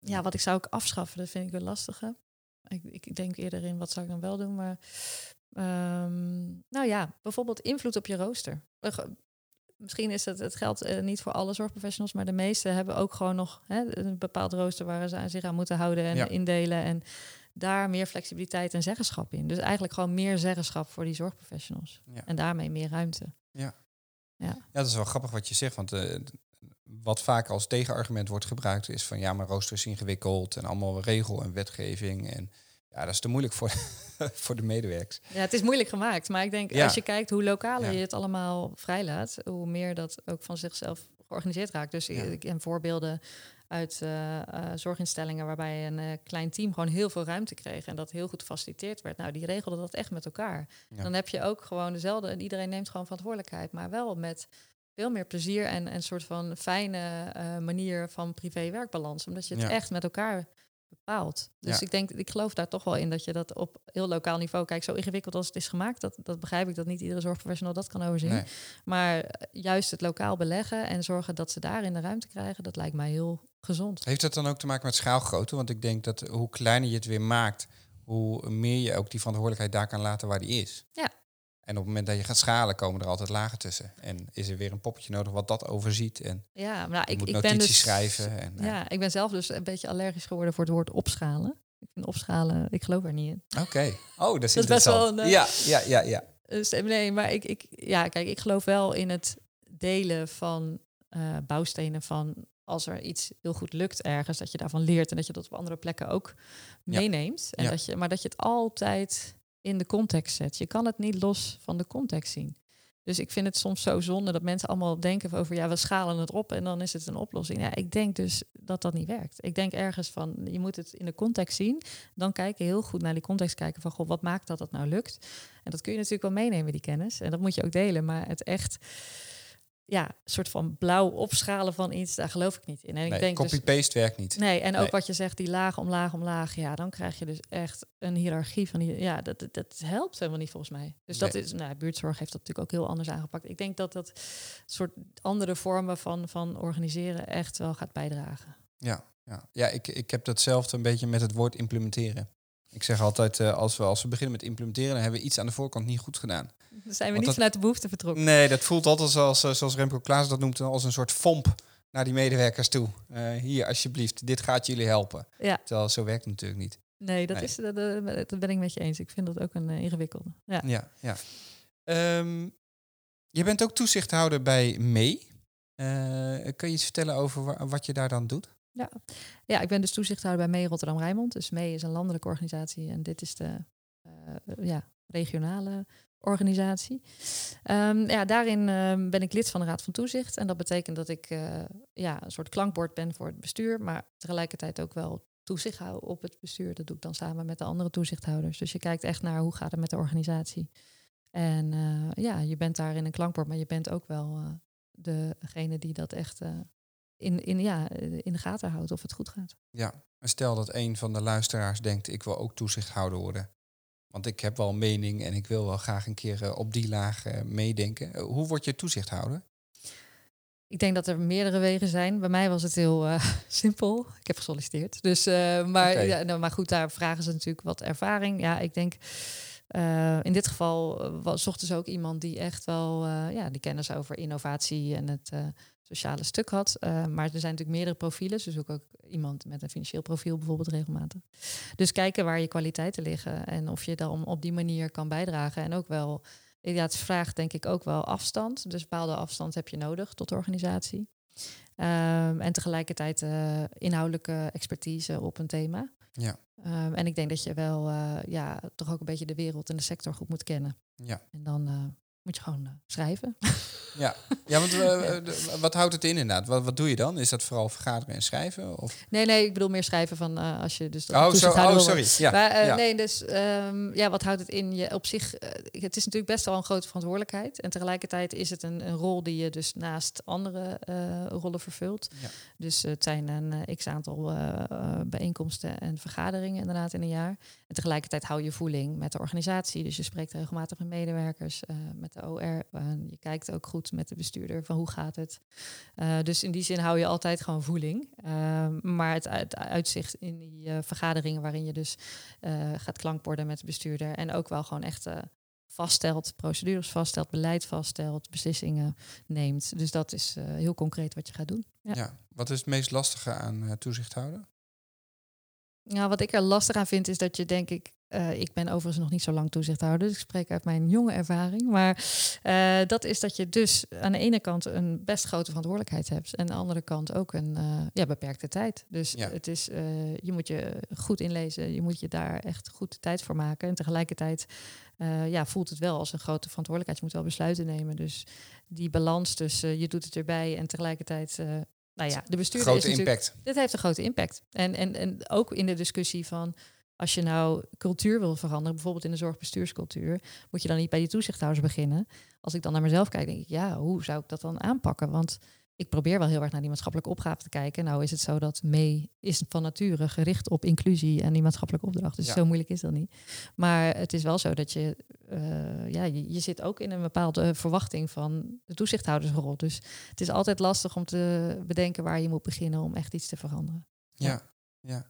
ja, wat ik zou ook afschaffen, dat vind ik wel lastige. Ik, ik denk eerder in wat zou ik dan wel doen. Maar ehm, nou ja, bijvoorbeeld invloed op je rooster. Ge- Misschien is het, het geldt eh, niet voor alle zorgprofessionals, maar de meeste hebben ook gewoon nog hè, een bepaald rooster waar ze aan zich aan moeten houden en Ja. indelen. En daar meer flexibiliteit en zeggenschap in. Dus eigenlijk gewoon meer zeggenschap voor die zorgprofessionals. Ja. En daarmee meer ruimte. Ja, dat is wel grappig wat je zegt, want eh, wat vaak als tegenargument wordt gebruikt is van ja, maar rooster is ingewikkeld en allemaal regel en wetgeving. En ja, dat is te moeilijk voor, voor de medewerkers. Ja, het is moeilijk gemaakt. Maar ik denk, Ja. als je kijkt hoe lokaler Ja. je het allemaal vrijlaat, hoe meer dat ook van zichzelf georganiseerd raakt. Dus Ja. ik, ken voorbeelden uit eh, eh, zorginstellingen waarbij een eh, klein team gewoon heel veel ruimte kreeg en dat heel goed gefaciliteerd werd. Nou, die regelden dat echt met elkaar. Dan heb je ook gewoon dezelfde, en iedereen neemt gewoon verantwoordelijkheid, maar wel met veel meer plezier en een soort van fijne eh, manier van privé-werkbalans, omdat je het Ja. echt met elkaar bepaalt. Dus Ja. ik denk, ik geloof daar toch wel in dat je dat op heel lokaal niveau, kijk, zo ingewikkeld als het is gemaakt, dat, dat begrijp ik dat niet iedere zorgprofessional dat kan overzien. Nee. Maar eh, juist het lokaal beleggen en zorgen dat ze daarin de ruimte krijgen, dat lijkt mij heel gezond. Heeft dat dan ook te maken met schaalgrootte? Want ik denk dat hoe kleiner je het weer maakt, hoe meer je ook die verantwoordelijkheid daar kan laten waar die is. Ja. En op het moment dat je gaat schalen, komen er altijd lagen tussen. En is er weer een poppetje nodig wat dat overziet. En Ja, maar ik, moet ik notities ben dus schrijven. En, Ja, ik ben zelf dus een beetje allergisch geworden voor het woord opschalen. Ik vind opschalen, ik geloof er niet in. Oké. Oh, dat is, Dat best wel een, eh, Ja, ja, ja, ja. Dus eh, nee, maar ik, ik, ja, kijk, ik geloof wel in het delen van eh, bouwstenen van als er iets heel goed lukt ergens, dat je daarvan leert en dat je dat op andere plekken ook Ja. meeneemt. En Ja. dat je, maar dat je het altijd in de context zet. Je kan het niet los van de context zien. Dus ik vind het soms zo zonde dat mensen allemaal denken over ja, we schalen het op en dan is het een oplossing. Ja, ik denk dus dat dat niet werkt. Ik denk ergens van je moet het in de context zien, dan kijken heel goed naar die context kijken van goh, wat maakt dat dat nou lukt? En dat kun je natuurlijk wel meenemen die kennis en dat moet je ook delen, maar het echt ja, een soort van blauw opschalen van iets, daar geloof ik niet in. En ik denk dus, copy-paste werkt niet. Nee, en ook Nee. wat je zegt, die laag omlaag omlaag, ja, dan krijg je dus echt een hiërarchie van die, ja, dat, dat, dat helpt helemaal niet volgens mij. Dus dat is, nou, buurtzorg heeft dat natuurlijk ook heel anders aangepakt. Ik denk dat dat soort andere vormen van, van organiseren echt wel gaat bijdragen. Ja, ja. ja ik, ik heb datzelfde een beetje met het woord implementeren. Ik zeg altijd, eh, als, we, als we beginnen met implementeren, dan hebben we iets aan de voorkant niet goed gedaan. Dan zijn we Want niet dat- vanuit de behoefte vertrokken. Nee, dat voelt altijd zoals, eh, zoals Remco Klaas dat noemt, als een soort fomp naar die medewerkers toe. Eh, hier, alsjeblieft, dit gaat jullie helpen. Ja, Terwijl zo werkt het natuurlijk niet. nee, dat, Nee. Is, dat, ben ik met je eens. Ik vind dat ook een eh, ingewikkelde. Ja. Ja, ja. Ehm, je bent ook toezichthouder bij MEE. Eh, kun je iets vertellen over wa- wat je daar dan doet? Ja, ik ben dus toezichthouder bij mee Rotterdam Rijnmond. Dus mee is een landelijke organisatie en dit is de eh, ja, regionale organisatie. Ehm, ja, daarin ehm, ben ik lid van de Raad van Toezicht. En dat betekent dat ik eh, ja, een soort klankbord ben voor het bestuur, maar tegelijkertijd ook wel toezicht hou op het bestuur. Dat doe ik dan samen met de andere toezichthouders. Dus je kijkt echt naar hoe gaat het met de organisatie. En eh, ja, je bent daar in een klankbord, maar je bent ook wel degene die dat echt in, in, ja, in de gaten houdt of het goed gaat. Ja, en stel dat een van de luisteraars denkt, ik wil ook toezichthouder worden. Want ik heb wel mening en ik wil wel graag een keer eh, op die laag eh, meedenken. Eh, hoe word je toezichthouder? Ik denk dat er meerdere wegen zijn. Bij mij was het heel uh, simpel. Ik heb gesolliciteerd. Dus, uh, maar, okay. ja, nou, maar goed, daar vragen ze natuurlijk wat ervaring. Ja, ik denk uh, in dit geval zochten ze ook iemand die echt wel ja, die kennis over innovatie en het sociale stuk had. maar er zijn natuurlijk meerdere profielen. Ze zoeken ook iemand met een financieel profiel bijvoorbeeld regelmatig. Dus kijken waar je kwaliteiten liggen en of je dan op die manier kan bijdragen. En ook wel ja, het vraagt denk ik ook wel afstand. Dus bepaalde afstand heb je nodig tot de organisatie. Um, en tegelijkertijd uh, inhoudelijke expertise op een thema. Ja. Um, en ik denk dat je wel uh, ja, toch ook een beetje de wereld en de sector goed moet kennen. Ja. En dan moet je gewoon schrijven. Ja, ja want uh, wat houdt het in inderdaad? Wat, wat doe je dan? Is dat vooral vergaderen en schrijven? Of? Nee, nee, ik bedoel meer schrijven van uh, als je dus... Oh, zo, oh sorry. Ja, maar, ja. Nee, dus um, ja, wat houdt het in? Je, op zich, het is natuurlijk best wel een grote verantwoordelijkheid. En tegelijkertijd is het een, een rol die je dus naast andere rollen vervult. Ja. Dus het zijn een x-aantal bijeenkomsten en vergaderingen inderdaad in een jaar. En tegelijkertijd hou je voeling met de organisatie. Dus je spreekt regelmatig met medewerkers, met de OR. je kijkt ook goed met de bestuurder van hoe gaat het. Uh, dus in die zin hou je altijd gewoon voeling. Uh, maar het, uitzicht in die uh, vergaderingen waarin je dus gaat klankborden met de bestuurder en ook wel gewoon echt vaststelt, procedures vaststelt, beleid vaststelt, beslissingen neemt. Dus dat is heel concreet wat je gaat doen. Ja. Wat is het meest lastige aan toezicht houden? Nou, wat ik er lastig aan vind, is dat je denk ik. Uh, ik ben overigens nog niet zo lang toezichthouder, dus ik spreek uit mijn jonge ervaring. Maar uh, dat is dat je dus aan de ene kant een best grote verantwoordelijkheid hebt. En aan de andere kant ook een uh, ja, beperkte tijd. Dus ja. het is, je moet je goed inlezen, je moet je daar echt goed de tijd voor maken. En tegelijkertijd ja, voelt het wel als een grote verantwoordelijkheid. Je moet wel besluiten nemen. Dus die balans tussen je doet het erbij en tegelijkertijd nou ja, de bestuurder grote is impact. Dit heeft een grote impact. En, en, en ook in de discussie van als je nou cultuur wil veranderen, bijvoorbeeld in de zorgbestuurscultuur, moet je dan niet bij die toezichthouders beginnen. Als ik dan naar mezelf kijk, denk ik, ja, hoe zou ik dat dan aanpakken? Want ik probeer wel heel erg naar die maatschappelijke opgave te kijken. Nou is het zo dat mee is van nature gericht op inclusie en die maatschappelijke opdracht. Dus Ja. zo moeilijk is dat niet. Maar het is wel zo dat je, eh, ja, je, je zit ook in een bepaalde verwachting van de toezichthoudersrol. Dus het is altijd lastig om te bedenken waar je moet beginnen om echt iets te veranderen. Ja, ja.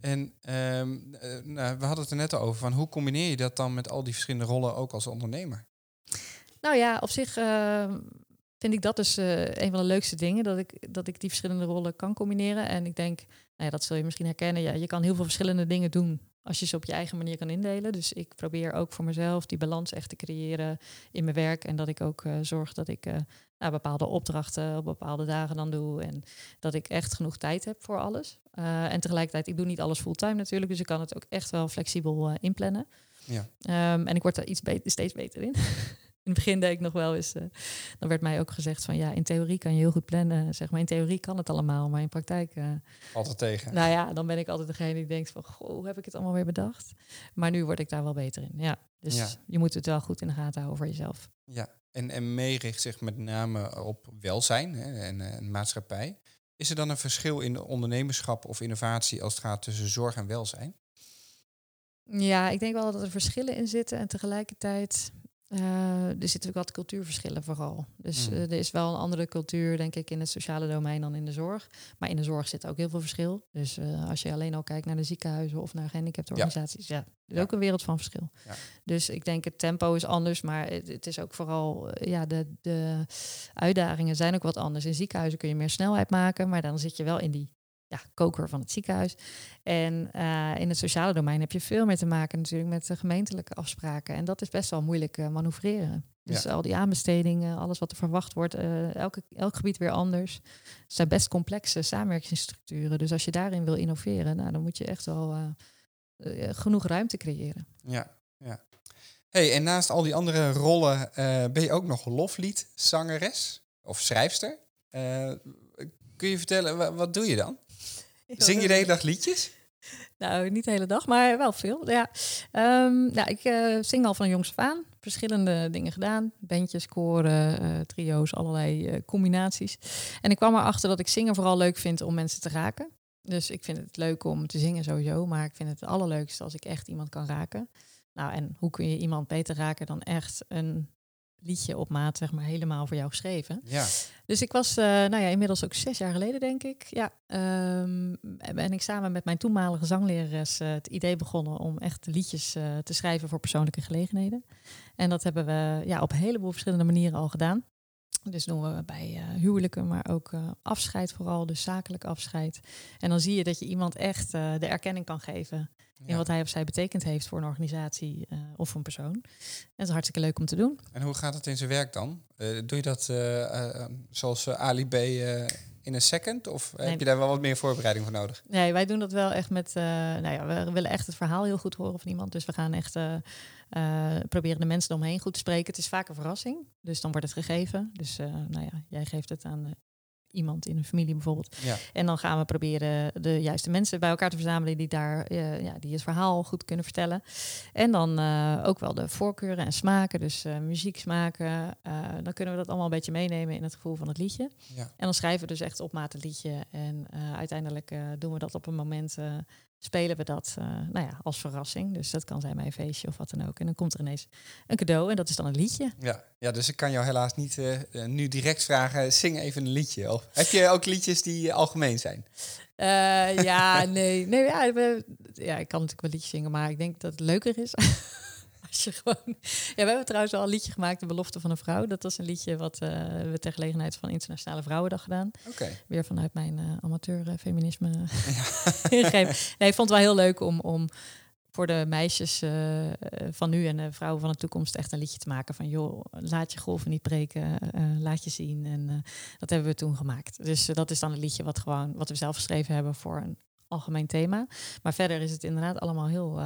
En ehm, eh, nou, we hadden het er net al over, van hoe combineer je dat dan met al die verschillende rollen ook als ondernemer? Nou ja, op zich eh, vind ik dat dus eh, een van de leukste dingen. Dat ik, dat ik die verschillende rollen kan combineren. En ik denk, nou ja, dat zul je misschien herkennen. Ja, je kan heel veel verschillende dingen doen als je ze op je eigen manier kan indelen. Dus ik probeer ook voor mezelf die balans echt te creëren in mijn werk. En dat ik ook eh, zorg dat ik eh, nou, bepaalde opdrachten op bepaalde dagen dan doe. En dat ik echt genoeg tijd heb voor alles. En tegelijkertijd, ik doe niet alles fulltime natuurlijk. Dus ik kan het ook echt wel flexibel inplannen. Ja. Ehm, en ik word daar iets beter, steeds beter in. In het begin deed ik nog wel eens. eh, dan werd mij ook gezegd van ja, in theorie kan je heel goed plannen. Zeg maar, in theorie kan het allemaal, maar in praktijk. eh, Altijd tegen. nou ja, dan ben ik altijd degene die denkt van goh, hoe heb ik het allemaal weer bedacht? Maar nu word ik daar wel beter in. Ja. Dus Ja. je moet het wel goed in de gaten houden voor jezelf. Ja. En, en mee richt zich met name op welzijn hè, en, eh, en maatschappij. Is er dan een verschil in ondernemerschap of innovatie als het gaat tussen zorg en welzijn? Ja, ik denk wel dat er verschillen in zitten en tegelijkertijd. Eh, er zitten ook wat cultuurverschillen vooral. Dus Mm. eh, er is wel een andere cultuur, denk ik, in het sociale domein dan in de zorg. Maar in de zorg zit ook heel veel verschil. Dus eh, als je alleen al kijkt naar de ziekenhuizen of naar gehandicaptenorganisaties, ja, er is Ja. ook een wereld van verschil. Ja. Dus ik denk het tempo is anders, maar het, het is ook vooral, ja, de, de uitdagingen zijn ook wat anders. In ziekenhuizen kun je meer snelheid maken, maar dan zit je wel in die ja, koker van het ziekenhuis. En eh, in het sociale domein heb je veel meer te maken natuurlijk met de gemeentelijke afspraken. En dat is best wel moeilijk eh, manoeuvreren. Dus Ja. al die aanbestedingen, alles wat er verwacht wordt, eh, elke, elk gebied weer anders. Het zijn best complexe samenwerkingsstructuren. Dus als je daarin wil innoveren, nou, dan moet je echt wel eh, eh, genoeg ruimte creëren. Ja, ja. Hey, en naast al die andere rollen eh, ben je ook nog loflied, zangeres of schrijfster. Eh, kun je vertellen, wa- wat doe je dan? Zing je de hele dag liedjes? Nou, niet de hele dag, maar wel veel. Ja. Ehm, nou, ik eh, zing al van jongs af aan. Verschillende dingen gedaan. Bandjes, koren, eh, trio's, allerlei eh, combinaties. En ik kwam erachter dat ik zingen vooral leuk vind om mensen te raken. Dus ik vind het leuk om te zingen sowieso. Maar ik vind het het allerleukste als ik echt iemand kan raken. Nou, en hoe kun je iemand beter raken dan echt een liedje op maat, zeg maar, helemaal voor jou geschreven. Ja. Dus ik was, uh, nou ja, inmiddels ook zes jaar geleden, denk ik. Ja, um, ben ik samen met mijn toenmalige zanglerares uh, het idee begonnen om echt liedjes uh, te schrijven voor persoonlijke gelegenheden. En dat hebben we ja, op een heleboel verschillende manieren al gedaan. Dus doen we bij uh, huwelijken, maar ook uh, afscheid vooral, dus zakelijk afscheid. En dan zie je dat je iemand echt uh, de erkenning kan geven ja. in wat hij of zij betekend heeft voor een organisatie of voor een persoon. En dat is hartstikke leuk om te doen. En hoe gaat het in zijn werk dan? doe je dat zoals Ali B in een second? Of nee. heb je daar wel wat meer voorbereiding voor nodig? Nee, wij doen dat wel echt met. Uh, nou ja, we willen echt het verhaal heel goed horen van iemand. Dus we gaan echt uh, uh, proberen de mensen eromheen goed te spreken. Het is vaak een verrassing. Dus dan wordt het gegeven. Dus nou ja, jij geeft het aan iemand in een familie bijvoorbeeld. Ja. En dan gaan we proberen de juiste mensen bij elkaar te verzamelen die daar uh, ja, die het verhaal goed kunnen vertellen. En dan uh, ook wel de voorkeuren en smaken, dus uh, muziek smaken. dan kunnen we dat allemaal een beetje meenemen in het gevoel van het liedje. Ja. En dan schrijven we dus echt op maat het liedje. En uiteindelijk doen we dat op een moment spelen we dat uh, nou ja, als verrassing. Dus dat kan zijn bij een feestje of wat dan ook. En dan komt er ineens een cadeau en dat is dan een liedje. Ja, ja dus ik kan jou helaas niet uh, nu direct vragen, zing even een liedje. Of heb je ook liedjes die algemeen zijn? Uh, ja, nee. nee ja, we, ja, ik kan natuurlijk wel liedjes zingen, maar ik denk dat het leuker is als je gewoon... Ja, we hebben trouwens al een liedje gemaakt, De Belofte van een Vrouw. Dat was een liedje wat uh, we ter gelegenheid van Internationale Vrouwendag gedaan. Okay. Weer vanuit mijn uh, amateur-feminisme ingrepen. Nee, ik vond het wel heel leuk om... om voor de meisjes uh, van nu en de vrouwen van de toekomst echt een liedje te maken van joh, laat je golven niet breken, uh, laat je zien. En dat hebben we toen gemaakt. Dus dat is dan een liedje wat gewoon wat we zelf geschreven hebben voor een algemeen thema. Maar verder is het inderdaad allemaal heel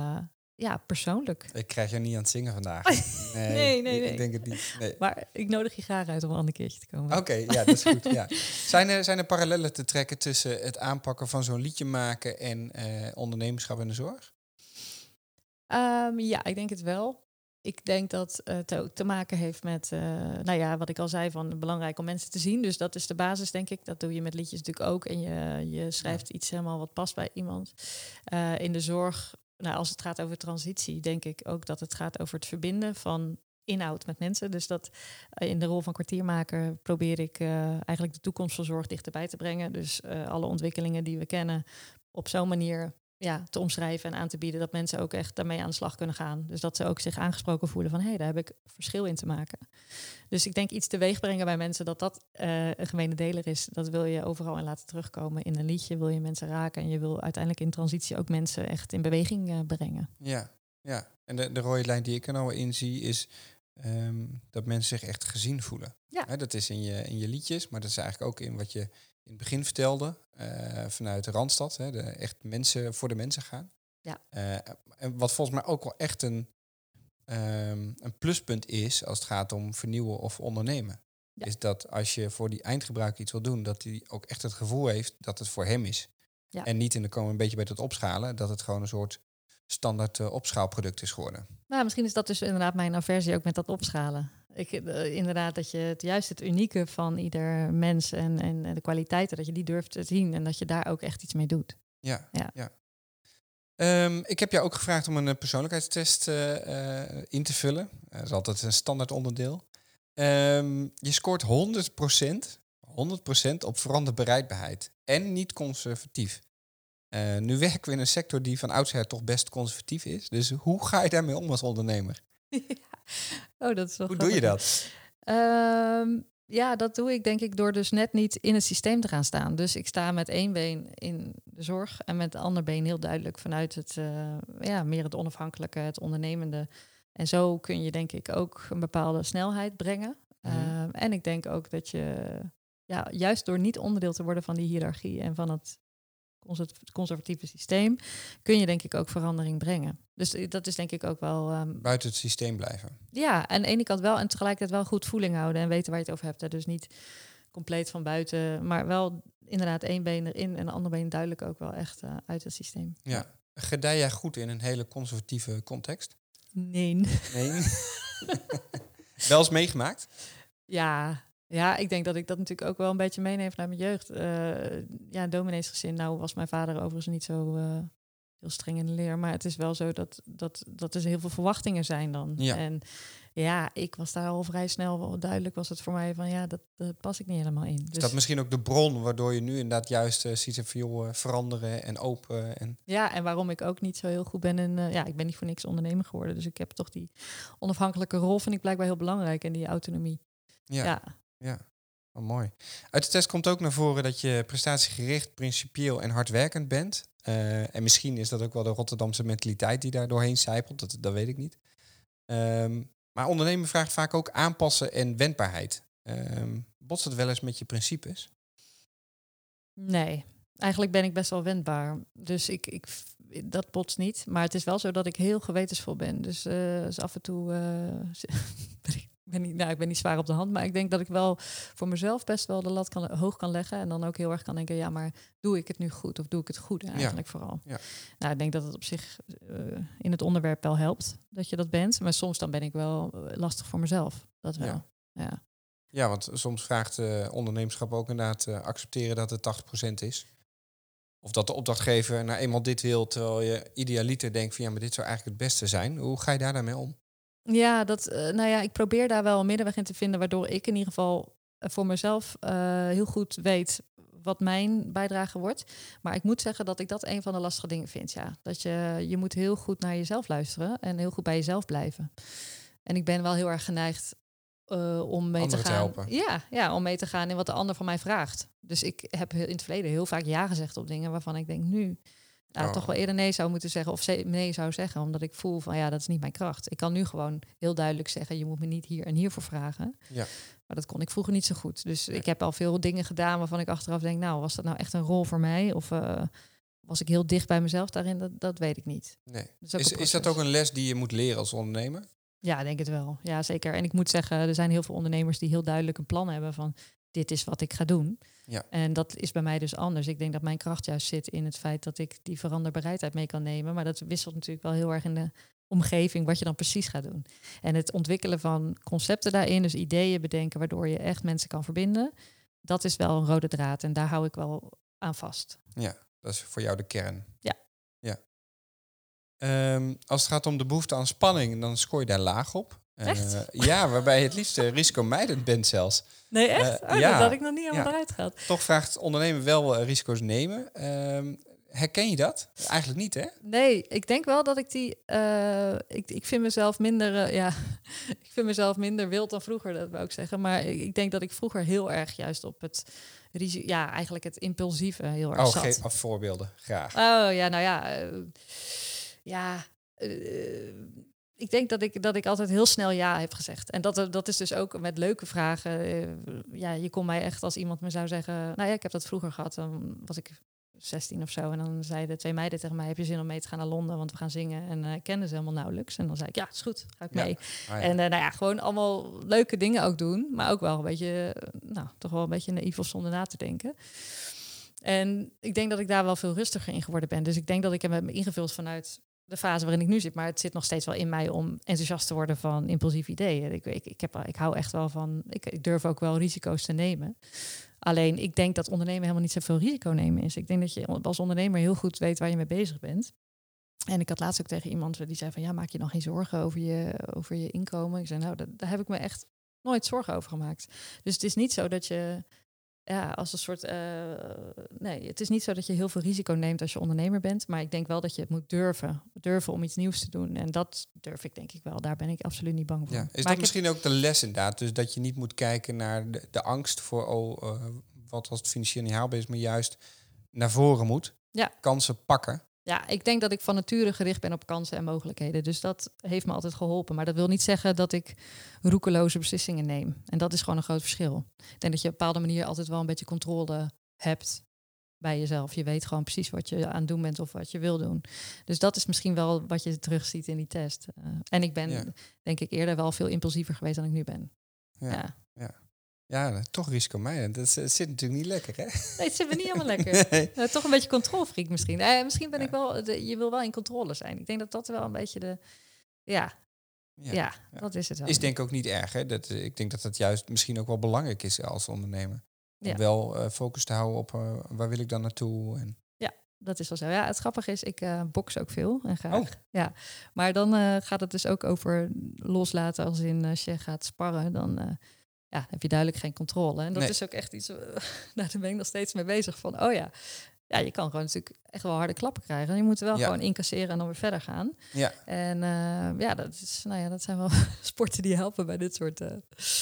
ja, persoonlijk. Ik krijg je niet aan het zingen vandaag. Nee, nee, nee, nee, Ik denk het niet. Nee. Maar ik nodig je graag uit om een ander keertje te komen. Oké, okay, ja, dat is goed. ja. zijn, er, zijn er parallellen te trekken tussen het aanpakken van zo'n liedje maken en uh, ondernemerschap in de zorg? Um, ja, ik denk het wel. Ik denk dat het ook te maken heeft met, uh, nou ja, wat ik al zei, van belangrijk om mensen te zien. Dus dat is de basis, denk ik. Dat doe je met liedjes natuurlijk ook. En je, je schrijft ja. iets helemaal wat past bij iemand. Uh, in de zorg nou, als het gaat over transitie, denk ik ook dat het gaat over het verbinden van inhoud met mensen. Dus dat uh, in de rol van kwartiermaker probeer ik uh, eigenlijk de toekomst van zorg dichterbij te brengen. Dus uh, alle ontwikkelingen die we kennen op zo'n manier ja, te omschrijven en aan te bieden dat mensen ook echt daarmee aan de slag kunnen gaan. Dus dat ze ook zich aangesproken voelen van hé, hey, daar heb ik verschil in te maken. Dus ik denk iets teweeg brengen bij mensen dat dat uh, een gemene deler is. Dat wil je overal in laten terugkomen. In een liedje wil je mensen raken en je wil uiteindelijk in transitie ook mensen echt in beweging uh, brengen. Ja, ja. En de, de rode lijn die ik er nou in zie is um, dat mensen zich echt gezien voelen. Ja. He, dat is in je, in je liedjes, maar dat is eigenlijk ook in wat je in het begin vertelde, uh, vanuit de Randstad, hè, de echt mensen voor de mensen gaan. Ja. Uh, en wat volgens mij ook wel echt een, um, een pluspunt is als het gaat om vernieuwen of ondernemen. Ja. Is dat als je voor die eindgebruiker iets wil doen, dat hij ook echt het gevoel heeft dat het voor hem is. Ja. En niet, en dan komen we een beetje bij het opschalen, dat het gewoon een soort standaard uh, opschaalproduct is geworden. Nou, misschien is dat dus inderdaad mijn aversie ook met dat opschalen. Ik, uh, inderdaad, dat je het juist het unieke van ieder mens en, en de kwaliteiten, dat je die durft te zien en dat je daar ook echt iets mee doet. Ja, ja. ja. Um, ik heb jou ook gevraagd om een persoonlijkheidstest uh, uh, in te vullen. Dat is altijd een standaard onderdeel. Um, je scoort 100%, 100% op veranderbereidbaarheid en niet conservatief. Uh, nu werken we in een sector die van oudsher toch best conservatief is. Dus hoe ga je daarmee om als ondernemer? Oh, dat is wel hoe doe je dat? Um, ja, dat doe ik denk ik door dus net niet in het systeem te gaan staan. Dus ik sta met één been in de zorg en met het andere been heel duidelijk vanuit het, uh, ja, meer het onafhankelijke, het ondernemende. En zo kun je denk ik ook een bepaalde snelheid brengen. Mm -hmm. uh, en ik denk ook dat je, ja, juist door niet onderdeel te worden van die hiërarchie en van het conservatieve systeem, kun je denk ik ook verandering brengen. Dus dat is denk ik ook wel... Um, Buiten het systeem blijven. Ja, aan de ene kant wel en tegelijkertijd wel goed voeling houden en weten waar je het over hebt. Hè. Dus niet compleet van buiten, maar wel inderdaad één been erin en de andere been duidelijk ook wel echt uh, uit het systeem. Ja. Gedij jij goed in een hele conservatieve context? Nee. Nee? wel eens meegemaakt? Ja, ja, ik denk dat ik dat natuurlijk ook wel een beetje meeneem vanuit mijn jeugd. Uh, ja, domineesgezin. Nou was mijn vader overigens niet zo uh, heel streng in de leer. Maar het is wel zo dat, dat, dat er heel veel verwachtingen zijn dan. Ja. En ja, ik was daar al vrij snel wel duidelijk was het voor mij van ja, dat, dat pas ik niet helemaal in. Dus Is dat misschien ook de bron waardoor je nu inderdaad juist eh, ziet van joh, eh, veranderen en open? En... ja, en waarom ik ook niet zo heel goed ben in, eh, ja, ik ben niet voor niks ondernemer geworden. Dus ik heb toch die onafhankelijke rol vind ik blijkbaar heel belangrijk en die autonomie. Ja, Ja, ja. Oh, mooi. Uit de test komt ook naar voren dat je prestatiegericht, principieel en hardwerkend bent. Eh, en misschien is dat ook wel de Rotterdamse mentaliteit die daar doorheen zijpelt, dat, dat weet ik niet. Ehm, maar ondernemen vraagt vaak ook aanpassen en wendbaarheid. Ehm botst het wel eens met je principes? Nee, eigenlijk ben ik best wel wendbaar. Dus ik, ik, dat botst niet. Maar het is wel zo dat ik heel gewetensvol ben. Dus, eh, dus af en toe eh, ben niet, nou, ik ben niet zwaar op de hand. Maar ik denk dat ik wel voor mezelf best wel de lat kan, hoog kan leggen. En dan ook heel erg kan denken, ja, maar doe ik het nu goed? Of doe ik het goed eigenlijk vooral? Ja. Nou, ik denk dat het op zich eh, in het onderwerp wel helpt dat je dat bent. Maar soms dan ben ik wel eh, lastig voor mezelf. Dat wel. Ja. ja. Ja, want soms vraagt eh ondernemerschap ook inderdaad accepteren dat het 80% is. Of dat de opdrachtgever nou eenmaal dit wil, terwijl je idealiter denkt van ja, maar dit zou eigenlijk het beste zijn. Hoe ga je daar dan mee om? Ja, dat, eh, nou ja, ik probeer daar wel een middenweg in te vinden, waardoor ik in ieder geval eh, voor mezelf eh, heel goed weet wat mijn bijdrage wordt. Maar ik moet zeggen dat ik dat een van de lastige dingen vind. Ja, dat je, je moet heel goed naar jezelf luisteren en heel goed bij jezelf blijven. En ik ben wel heel erg geneigd om mee Anderen te te gaan. helpen. Ja, ja, om mee te gaan in wat de ander van mij vraagt. Dus ik heb in het verleden heel vaak ja gezegd op dingen waarvan ik denk nu. Nou, Oh. toch wel eerder nee zou moeten zeggen of nee zou zeggen, omdat ik voel van ja, dat is niet mijn kracht. Ik kan nu gewoon heel duidelijk zeggen, je moet me niet hier en hier voor vragen. Ja. Maar dat kon ik vroeger niet zo goed. Dus Nee. ik heb al veel dingen gedaan waarvan ik achteraf denk, nou, was dat nou echt een rol voor mij? Of eh, was ik heel dicht bij mezelf daarin? Dat, dat weet ik niet. Nee. Dat is, Is, is dat ook een les die je moet leren als ondernemer? Ja, denk het wel. Ja, zeker. En ik moet zeggen, er zijn heel veel ondernemers die heel duidelijk een plan hebben van dit is wat ik ga doen. Ja. En dat is bij mij dus anders. Ik denk dat mijn kracht juist zit in het feit dat ik die veranderbereidheid mee kan nemen. Maar dat wisselt natuurlijk wel heel erg in de omgeving wat je dan precies gaat doen. En het ontwikkelen van concepten daarin, dus ideeën bedenken waardoor je echt mensen kan verbinden, dat is wel een rode draad en daar hou ik wel aan vast. Ja, dat is voor jou de kern. Ja. ja. Ehm, als het gaat om de behoefte aan spanning, dan scoor je daar laag op. Eh, Echt? ja, waarbij je het liefst eh, risicomijdend bent zelfs. Nee, echt? echt? Oh, ja. dat had ik nog niet helemaal Ja. eruit gehad. Toch vraagt ondernemen wel eh, risico's nemen. Ehm, herken je dat? Eigenlijk niet, hè? Nee, ik denk wel dat ik die. eh, ik, ik vind mezelf minder. eh, ja, ik vind mezelf minder wild dan vroeger, dat wou ik zeggen. Maar ik, ik denk dat ik vroeger heel erg juist op het. Ja, eigenlijk het impulsieve heel erg Oh, zat. geef af voorbeelden, graag. Oh ja, nou ja. eh, ja. eh, ik denk dat ik, dat ik altijd heel snel ja heb gezegd. En dat, dat is dus ook met leuke vragen. eh, ja, je kon mij echt als iemand me zou zeggen... Nou ja, ik heb dat vroeger gehad. Dan was ik 16 of zo. En dan zeiden twee meiden tegen mij... Heb je zin om mee te gaan naar Londen? Want we gaan zingen. En ik kende ze helemaal nauwelijks. En dan zei ik, ja, is goed. Ga ik Ja. mee. Ah, ja. En eh, nou ja, gewoon allemaal leuke dingen ook doen. Maar ook wel een beetje, nou, toch wel een beetje naïef of zonder na te denken. En ik denk dat ik daar wel veel rustiger in geworden ben. Dus ik denk dat ik hem heb ingevuld vanuit de fase waarin ik nu zit. Maar het zit nog steeds wel in mij om enthousiast te worden van impulsieve ideeën. Ik, ik, ik, heb, ik hou echt wel van, ik, durf ook wel risico's te nemen. Alleen ik denk dat ondernemen helemaal niet zoveel risico nemen is. Ik denk dat je als ondernemer heel goed weet waar je mee bezig bent. En ik had laatst ook tegen iemand die zei van ja, maak je nog geen zorgen over je, over je inkomen. Ik zei nou, daar heb ik me echt nooit zorgen over gemaakt. Dus het is niet zo dat je ja, als een soort. eh, nee, het is niet zo dat je heel veel risico neemt als je ondernemer bent. Maar ik denk wel dat je het moet durven. Durven om iets nieuws te doen. En dat durf ik denk ik wel. Daar ben ik absoluut niet bang voor. Ja. Is maar dat heb- misschien ook de les inderdaad? Dus dat je niet moet kijken naar de, de angst voor oh, eh, wat als het financieel niet haalbaar is, maar juist naar voren moet. Ja. Kansen pakken. Ja, ik denk dat ik van nature gericht ben op kansen en mogelijkheden. Dus dat heeft me altijd geholpen. Maar dat wil niet zeggen dat ik roekeloze beslissingen neem. En dat is gewoon een groot verschil. Ik denk dat je op een bepaalde manier altijd wel een beetje controle hebt bij jezelf. Je weet gewoon precies wat je aan het doen bent of wat je wil doen. Dus dat is misschien wel wat je terugziet in die test. Eh, en ik ben, Ja. denk ik, eerder wel veel impulsiever geweest dan ik nu ben. Ja, Ja. ja. Ja toch risicomijdend. Dat, is- het zit natuurlijk niet lekker, hè? Nee, het zit me niet helemaal lekker. Nee. Eh, toch een beetje controlfreak misschien. Eh, misschien ben Ja. ik wel, de, je wil wel in controle zijn. Ik denk dat dat wel een beetje de, ja, Ja. Dat is het wel. Is denk ik ook niet erg. Hè? Dat, eh, ik denk dat dat juist misschien ook wel belangrijk is als ondernemer. Om Ja. wel focus te houden op waar wil ik dan naartoe. En, Ja. Dat is wel zo. Ja, het grappige is, ik uh, box ook veel en graag. Oh. Ja, maar dan gaat het dus ook over loslaten. Als in als je gaat sparren, dan ja, heb je duidelijk geen controle. En dat Nee. is ook echt iets. daar ben ik nog steeds mee bezig. Van, oh ja, ja, je kan gewoon natuurlijk echt wel harde klappen krijgen. En je moet er wel Ja. gewoon incasseren en dan weer verder gaan. Ja, En eh, ja, dat is, nou ja, dat zijn wel sporten die helpen bij dit soort. eh,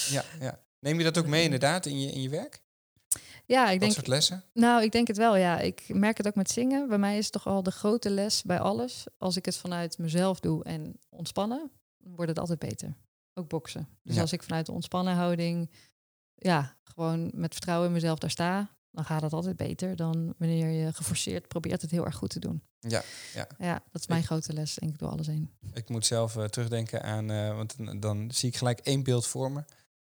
ja, ja. Neem je dat ook mee inderdaad in je, in je werk? Ja, ik Dat denk. soort lessen? Nou, ik denk het wel, ja. Ik merk het ook met zingen. Bij mij is toch al de grote les bij alles. Als ik het vanuit mezelf doe en ontspannen, wordt het altijd beter. Ook boksen. Dus Ja. als ik vanuit de ontspannen houding, ja, gewoon met vertrouwen in mezelf daar sta, dan gaat het altijd beter dan wanneer je geforceerd probeert het heel erg goed te doen. Ja, ja. Ja, dat is mijn grote les, denk ik, door alles heen. Ik moet zelf eh, terugdenken aan, eh, want dan, zie ik gelijk één beeld voor me.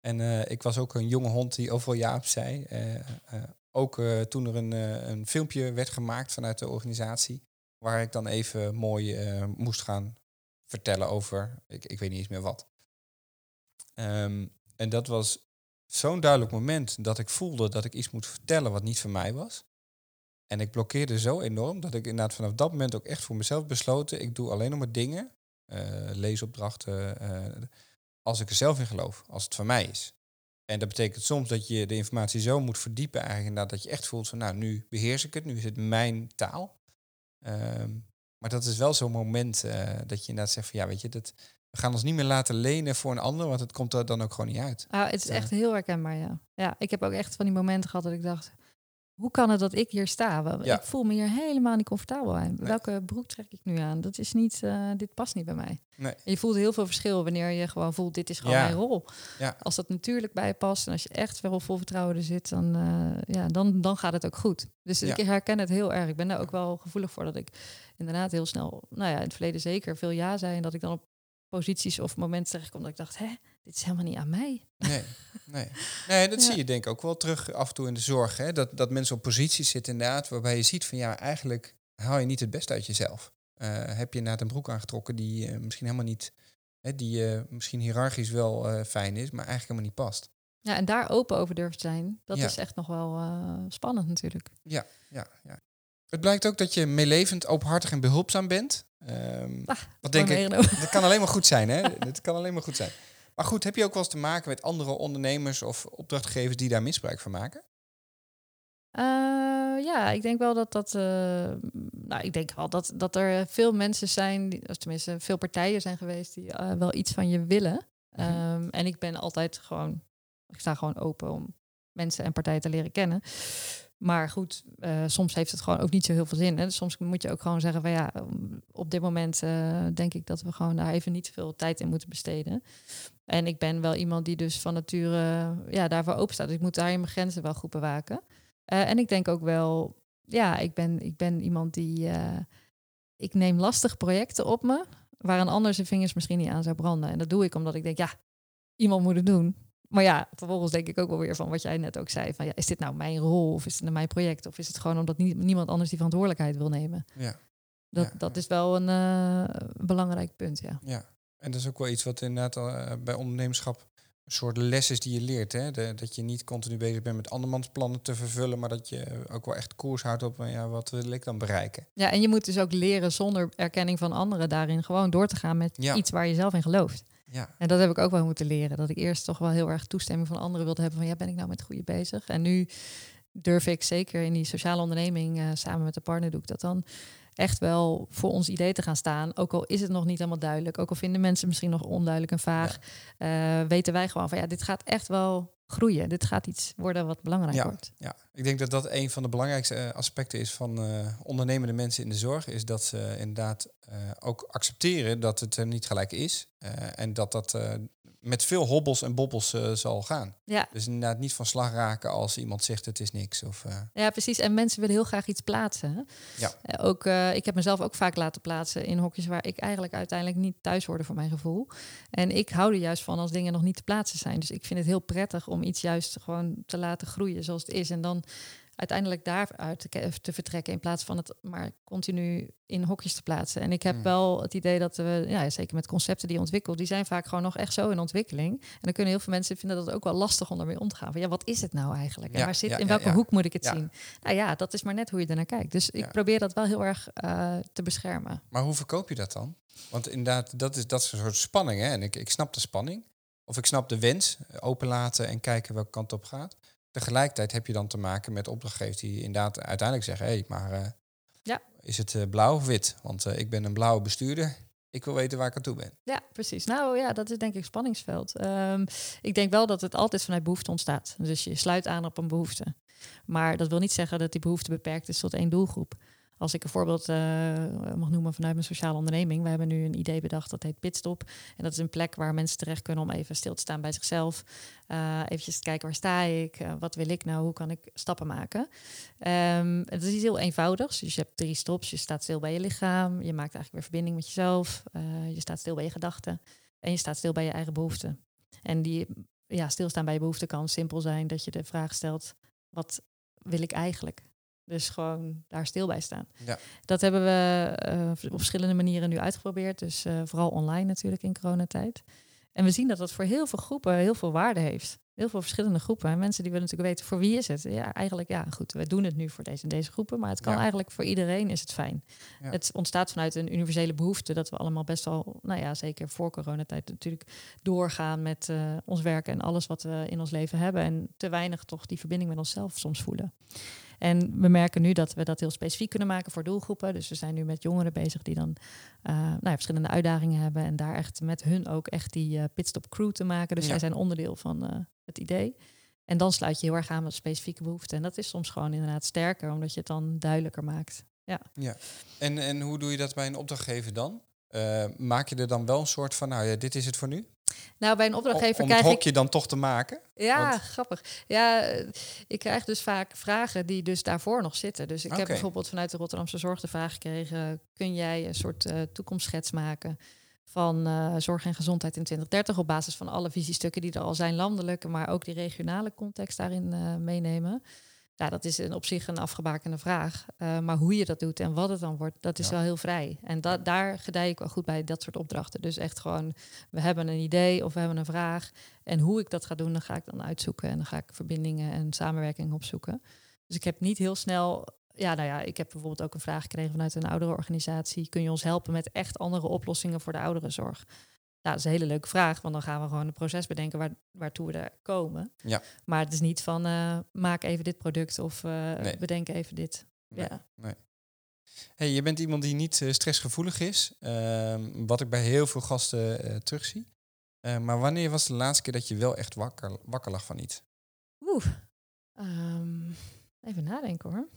En eh, ik was ook een jonge hond die overal ja op zei. Ook toen er een, een filmpje werd gemaakt vanuit de organisatie, waar ik dan even mooi moest gaan vertellen over, ik, ik weet niet eens meer wat. Ehm, en dat was zo'n duidelijk moment dat ik voelde dat ik iets moet vertellen wat niet van mij was. En ik blokkeerde zo enorm dat ik inderdaad vanaf dat moment ook echt voor mezelf besloten, ik doe alleen nog maar dingen, eh, leesopdrachten, eh, als ik er zelf in geloof, als het van mij is. En dat betekent soms dat je de informatie zo moet verdiepen eigenlijk inderdaad, dat je echt voelt van nou, nu beheers ik het, nu is het mijn taal. Ehm, maar dat is wel zo'n moment eh, dat je inderdaad zegt van ja, weet je, dat, we gaan ons niet meer laten lenen voor een ander, want het komt er dan ook gewoon niet uit. Ah, het is echt heel herkenbaar, ja. Ja, ik heb ook echt van die momenten gehad dat ik dacht... Hoe kan het dat ik hier sta? Ja. Ik voel me hier helemaal niet comfortabel bij. Nee. Welke broek trek ik nu aan? Dat is niet, eh, dit past niet bij mij. Nee. Je voelt heel veel verschil wanneer je gewoon voelt, dit is gewoon Ja. mijn rol. Ja. Als dat natuurlijk bij je past en als je echt wel vol vertrouwen er zit, dan, eh, ja, dan, dan gaat het ook goed. Dus ik herken het heel erg. Ik ben daar ook wel gevoelig voor dat ik inderdaad heel snel, nou ja, in het verleden zeker veel ja zei. En dat ik dan op posities of momenten terechtkom dat ik dacht, hè, dit is helemaal niet aan mij. Nee, nee. nee dat Ja. zie je denk ik ook wel terug af en toe in de zorg. Hè? Dat, dat mensen op posities zitten inderdaad waarbij je ziet van ja, eigenlijk haal je niet het beste uit jezelf. Eh, heb je inderdaad een broek aangetrokken die eh, misschien helemaal niet, hè, die eh, misschien hiërarchisch wel eh, fijn is, maar eigenlijk helemaal niet past. Ja, en daar open over durven te zijn, dat Ja. is echt nog wel eh, spannend natuurlijk. Ja, ja, ja. Het blijkt ook dat je meelevend, openhartig en behulpzaam bent. Ehm, Ah, wat denk ik, dat kan alleen maar goed zijn, hè? Dat kan alleen maar goed zijn. Maar goed, heb je ook wel eens te maken met andere ondernemers of opdrachtgevers die daar misbruik van maken? Eh, ja, ik denk wel dat dat. eh, nou, ik denk wel dat, dat er veel mensen zijn, die, of tenminste veel partijen zijn geweest die eh, wel iets van je willen. Mhm. Ehm, en ik ben altijd gewoon. Ik sta gewoon open om mensen en partijen te leren kennen. Maar goed, eh, soms heeft het gewoon ook niet zo heel veel zin. Hè? Dus soms moet je ook gewoon zeggen van ja, op dit moment eh, denk ik dat we gewoon daar even niet veel tijd in moeten besteden. En ik ben wel iemand die dus van nature ja, daarvoor open staat. Dus ik moet daar in mijn grenzen wel goed bewaken. Eh, en ik denk ook wel, ja, ik ben, ik ben iemand die. ik neem lastige projecten op me, waar een ander zijn vingers misschien niet aan zou branden. En dat doe ik omdat ik denk, ja, iemand moet het doen. Maar ja, vervolgens denk ik ook wel weer van wat jij net ook zei: van ja, is dit nou mijn rol of is het nou mijn project? Of is het gewoon omdat nie- niemand anders die verantwoordelijkheid wil nemen? Ja. Dat, Ja, dat is wel een eh, belangrijk punt, ja. Ja, en dat is ook wel iets wat inderdaad eh, bij ondernemerschap een soort les is die je leert. Hè? De- dat je niet continu bezig bent met andermans plannen te vervullen, maar dat je ook wel echt koers houdt op eh, ja, wat wil ik dan bereiken. Ja, en je moet dus ook leren zonder erkenning van anderen daarin gewoon door te gaan met Ja. iets waar je zelf in gelooft. Ja, En dat heb ik ook wel moeten leren. Dat ik eerst toch wel heel erg toestemming van anderen wilde hebben. Van ja, ben ik nou met het goede bezig? En nu durf ik zeker in die sociale onderneming eh, samen met de partner doe ik dat dan echt wel voor ons idee te gaan staan. Ook al is het nog niet helemaal duidelijk. Ook al vinden mensen misschien nog onduidelijk en vaag. eh, weten wij gewoon van ja, dit gaat echt wel groeien. Dit gaat iets worden wat belangrijk Ja. wordt. ja, ik denk dat dat een van de belangrijkste eh, aspecten is van eh, ondernemende mensen in de zorg. Is dat ze inderdaad ook accepteren dat het er niet gelijk is. en dat dat met veel hobbels en bobbels eh, zal gaan. Ja. Dus inderdaad niet van slag raken als iemand zegt het is niks. Of, eh, Ja, precies. En mensen willen heel graag iets plaatsen. hè. Ja. Eh, Ook, ik heb mezelf ook vaak laten plaatsen in hokjes waar ik eigenlijk uiteindelijk niet thuis hoorde voor mijn gevoel. En ik hou er juist van als dingen nog niet te plaatsen zijn. Dus ik vind het heel prettig om iets juist gewoon te laten groeien zoals het is. En dan uiteindelijk daaruit te, te vertrekken in plaats van het maar continu in hokjes te plaatsen. En ik heb Hmm. wel het idee dat we, ja, zeker met concepten die je ontwikkelt, die zijn vaak gewoon nog echt zo in ontwikkeling. En dan kunnen heel veel mensen vinden dat ook wel lastig om ermee om te gaan. Van, ja, wat is het nou eigenlijk? En Ja, waar zit, ja, in welke ja. hoek moet ik het zien? Nou ja, dat is maar net hoe je ernaar kijkt. Dus ik probeer dat wel heel erg eh, te beschermen. Maar hoe verkoop je dat dan? Want inderdaad, dat is, dat is een soort spanning. Hè? En ik, ik snap de spanning. Of ik snap de wens, eh, openlaten en kijken welke kant op gaat. Tegelijkertijd heb je dan te maken met opdrachtgevers die inderdaad uiteindelijk zeggen... hé, hey, maar eh, Ja. is het eh, blauw of wit? Want eh, ik ben een blauwe bestuurder. Ik wil weten waar ik aan toe ben. Ja, precies. Nou ja, dat is denk ik spanningsveld. Ehm, ik denk wel dat het altijd vanuit behoefte ontstaat. Dus je sluit aan op een behoefte. Maar dat wil niet zeggen dat die behoefte beperkt is tot één doelgroep. Als ik een voorbeeld eh, mag noemen vanuit mijn sociale onderneming. We hebben nu een idee bedacht dat heet Pitstop. En dat is een plek waar mensen terecht kunnen om even stil te staan bij zichzelf. Eh eventjes te kijken waar sta ik, Eh, wat wil ik nou, hoe kan ik stappen maken. Ehm, het is iets heel eenvoudigs. Dus je hebt drie stops. Je staat stil bij je lichaam. Je maakt eigenlijk weer verbinding met jezelf. Je staat stil bij je gedachten. En je staat stil bij je eigen behoeften. En die ja, stilstaan bij je behoeften kan simpel zijn dat je de vraag stelt: wat wil ik eigenlijk? Dus gewoon daar stil bij staan. Ja. Dat hebben we eh, op verschillende manieren nu uitgeprobeerd. Dus eh, vooral online natuurlijk in coronatijd. En we zien dat dat voor heel veel groepen heel veel waarde heeft. Heel veel verschillende groepen. En mensen die willen natuurlijk weten, voor wie is het? Ja, eigenlijk, ja, goed, we doen het nu voor deze en deze groepen. Maar het kan Ja. eigenlijk voor iedereen is het fijn. Ja. Het ontstaat vanuit een universele behoefte. Dat we allemaal best wel, nou ja, zeker voor coronatijd natuurlijk doorgaan met eh, ons werk en alles wat we in ons leven hebben. En te weinig toch die verbinding met onszelf soms voelen. En we merken nu dat we dat heel specifiek kunnen maken voor doelgroepen. Dus we zijn nu met jongeren bezig die dan eh, nou ja, verschillende uitdagingen hebben. En daar echt met hun ook echt die eh, pitstop crew te maken. Dus Ja. zij zijn onderdeel van eh, het idee. En dan sluit je heel erg aan met specifieke behoeften. En dat is soms gewoon inderdaad sterker, omdat je het dan duidelijker maakt. Ja. En, en hoe doe je dat bij een opdrachtgever dan? Maak je er dan wel een soort van, nou ja, dit is het voor nu? Nou, bij een opdrachtgever om het krijg ik hokje dan toch te maken? Ja, Want- grappig. Ja, eh, ik krijg dus vaak vragen die dus daarvoor nog zitten. Dus ik heb bijvoorbeeld vanuit de Rotterdamse Zorg de vraag gekregen... kun jij een soort eh, toekomstschets maken van eh, zorg en gezondheid in 2030... op basis van alle visiestukken die er al zijn landelijk... maar ook die regionale context daarin meenemen. Ja, dat is een, op zich een afgebakende vraag. Eh, maar hoe je dat doet en wat het dan wordt, dat is Ja. wel heel vrij. En da daar gedij ik wel goed bij, dat soort opdrachten. Dus echt gewoon, we hebben een idee of we hebben een vraag... En hoe ik dat ga doen, dan ga ik dan uitzoeken. En dan ga ik verbindingen en samenwerking opzoeken. Dus ik heb niet heel snel. Ja, nou ja, ik heb bijvoorbeeld ook een vraag gekregen vanuit een ouderenorganisatie. Kun je ons helpen met echt andere oplossingen voor de ouderenzorg? Nou, dat is een hele leuke vraag, want dan gaan we gewoon een proces bedenken waar, waartoe we daar komen. Ja. Maar het is niet van eh, maak even dit product of Nee. bedenk even dit. Nee, Ja. nee. Hey, je bent iemand die niet eh, stressgevoelig is, ehm, wat ik bij heel veel gasten terugzie. Maar wanneer was de laatste keer dat je wel echt wakker, wakker lag van iets? Oeh. Ehm, even nadenken hoor.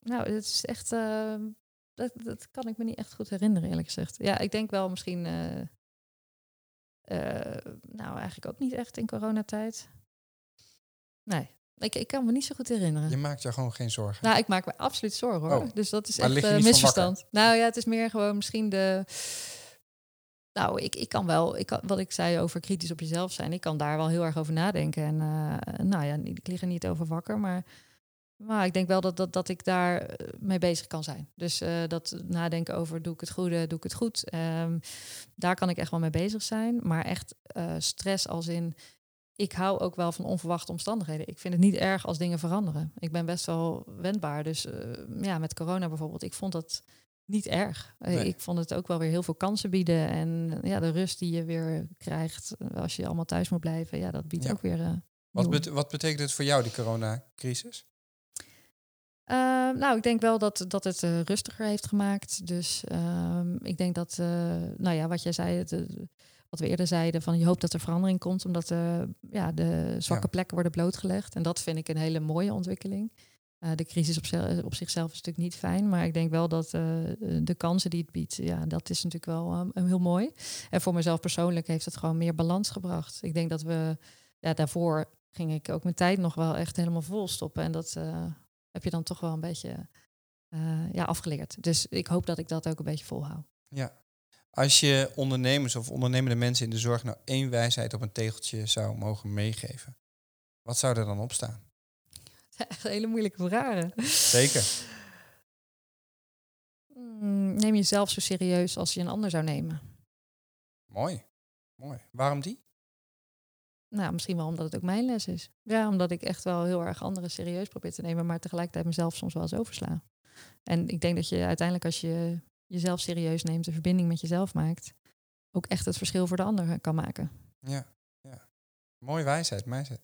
Nou, het is echt. ehm, dat, dat kan ik me niet echt goed herinneren, eerlijk gezegd. Ja, ik denk wel misschien. Eh, eh, nou, eigenlijk ook niet echt in coronatijd. Nee, ik, ik kan me niet zo goed herinneren. Je maakt je gewoon geen zorgen. Nou, ik maak me absoluut zorgen hoor. Oh, Dus dat is echt een van misverstand. Nou ja, het is meer gewoon misschien de. Nou, ik, ik kan wel, ik kan, wat ik zei over kritisch op jezelf zijn, ik kan daar wel heel erg over nadenken. En eh, nou ja, ik lig er niet over wakker, maar, maar ik denk wel dat, dat, dat ik daar eh, mee bezig kan zijn. Dus eh, dat nadenken over doe ik het goede, doe ik het goed. Ehm, daar kan ik echt wel mee bezig zijn. Maar echt eh, stress als in, ik hou ook wel van onverwachte omstandigheden. Ik vind het niet erg als dingen veranderen. Ik ben best wel wendbaar. Dus ja, met corona bijvoorbeeld, ik vond dat niet erg. Nee. Ik vond het ook wel weer heel veel kansen bieden. En ja, de rust die je weer krijgt als je allemaal thuis moet blijven, ja, dat biedt Ja. ook weer. Wat, bet- wat betekent het voor jou, die coronacrisis? Ehm, nou, ik denk wel dat, dat het eh, rustiger heeft gemaakt. Dus ehm, ik denk dat, eh, nou ja, wat jij zei, het, eh, wat we eerder zeiden, van je hoopt dat er verandering komt, omdat ja, de zwakke Ja. plekken worden blootgelegd. En dat vind ik een hele mooie ontwikkeling. De crisis op, zel- op zichzelf is natuurlijk niet fijn, maar ik denk wel dat de kansen die het biedt, ja, dat is natuurlijk wel ehm, heel mooi. En voor mezelf persoonlijk heeft het gewoon meer balans gebracht. Ik denk dat we, ja, daarvoor ging ik ook mijn tijd nog wel echt helemaal vol stoppen. En dat heb je dan toch wel een beetje eh, ja, afgeleerd. Dus ik hoop dat ik dat ook een beetje volhoud. Ja. Als je ondernemers of ondernemende mensen in de zorg nou één wijsheid op een tegeltje zou mogen meegeven, wat zou er dan op staan? Echt hele moeilijke vragen. Zeker. Mm, Neem jezelf zo serieus als je een ander zou nemen. Mooi. Mooi. Waarom die? Nou, misschien wel omdat het ook mijn les is. Ja, omdat ik echt wel heel erg anderen serieus probeer te nemen, maar tegelijkertijd mezelf soms wel eens oversla. En ik denk dat je uiteindelijk als je jezelf serieus neemt, de verbinding met jezelf maakt, ook echt het verschil voor de ander kan maken. Ja, ja. Mooie wijsheid, wijsheid.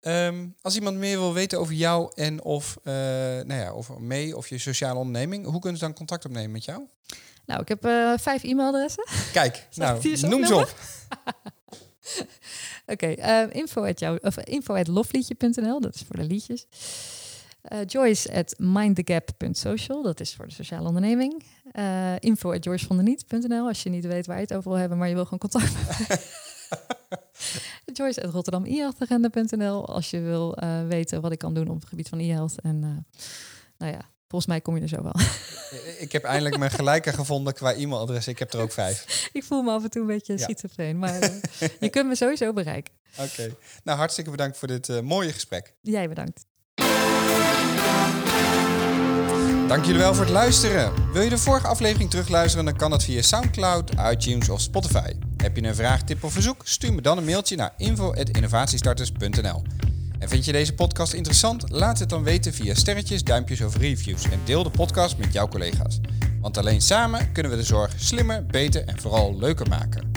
Ehm, als iemand meer wil weten over jou en of, eh, nou ja, of mee of je sociale onderneming, hoe kunnen ze dan contact opnemen met jou? Nou, ik heb eh, vijf e-mailadressen. Kijk, nou, noem ze op. Oké, eh, info at jou, of info at lofliedje.nl, dat is voor de liedjes. Eh, Joyce at mindthegap.social, dat is voor de sociale onderneming. Eh, info at joycevandeniet.nl, als je niet weet waar je het over wil hebben, maar je wil gewoon contact met mij. Joyce at rotterdam als je wil eh, weten wat ik kan doen op het gebied van e-health. En eh, nou ja, volgens mij kom je er zo wel. Ik heb eindelijk mijn gelijke gevonden qua e-mailadres. Ik heb er ook vijf. ik voel me af en toe een beetje Ja. schizofreen, maar eh, je kunt me sowieso bereiken. Oké. Nou, hartstikke bedankt voor dit eh, mooie gesprek. Jij bedankt. Dank jullie wel voor het luisteren. Wil je de vorige aflevering terugluisteren, dan kan dat via Soundcloud, iTunes of Spotify. Heb je een vraag, tip of verzoek? Stuur me dan een mailtje naar info.innovatiestarters.nl. En vind je deze podcast interessant? Laat het dan weten via sterretjes, duimpjes of reviews. En deel de podcast met jouw collega's. Want alleen samen kunnen we de zorg slimmer, beter en vooral leuker maken.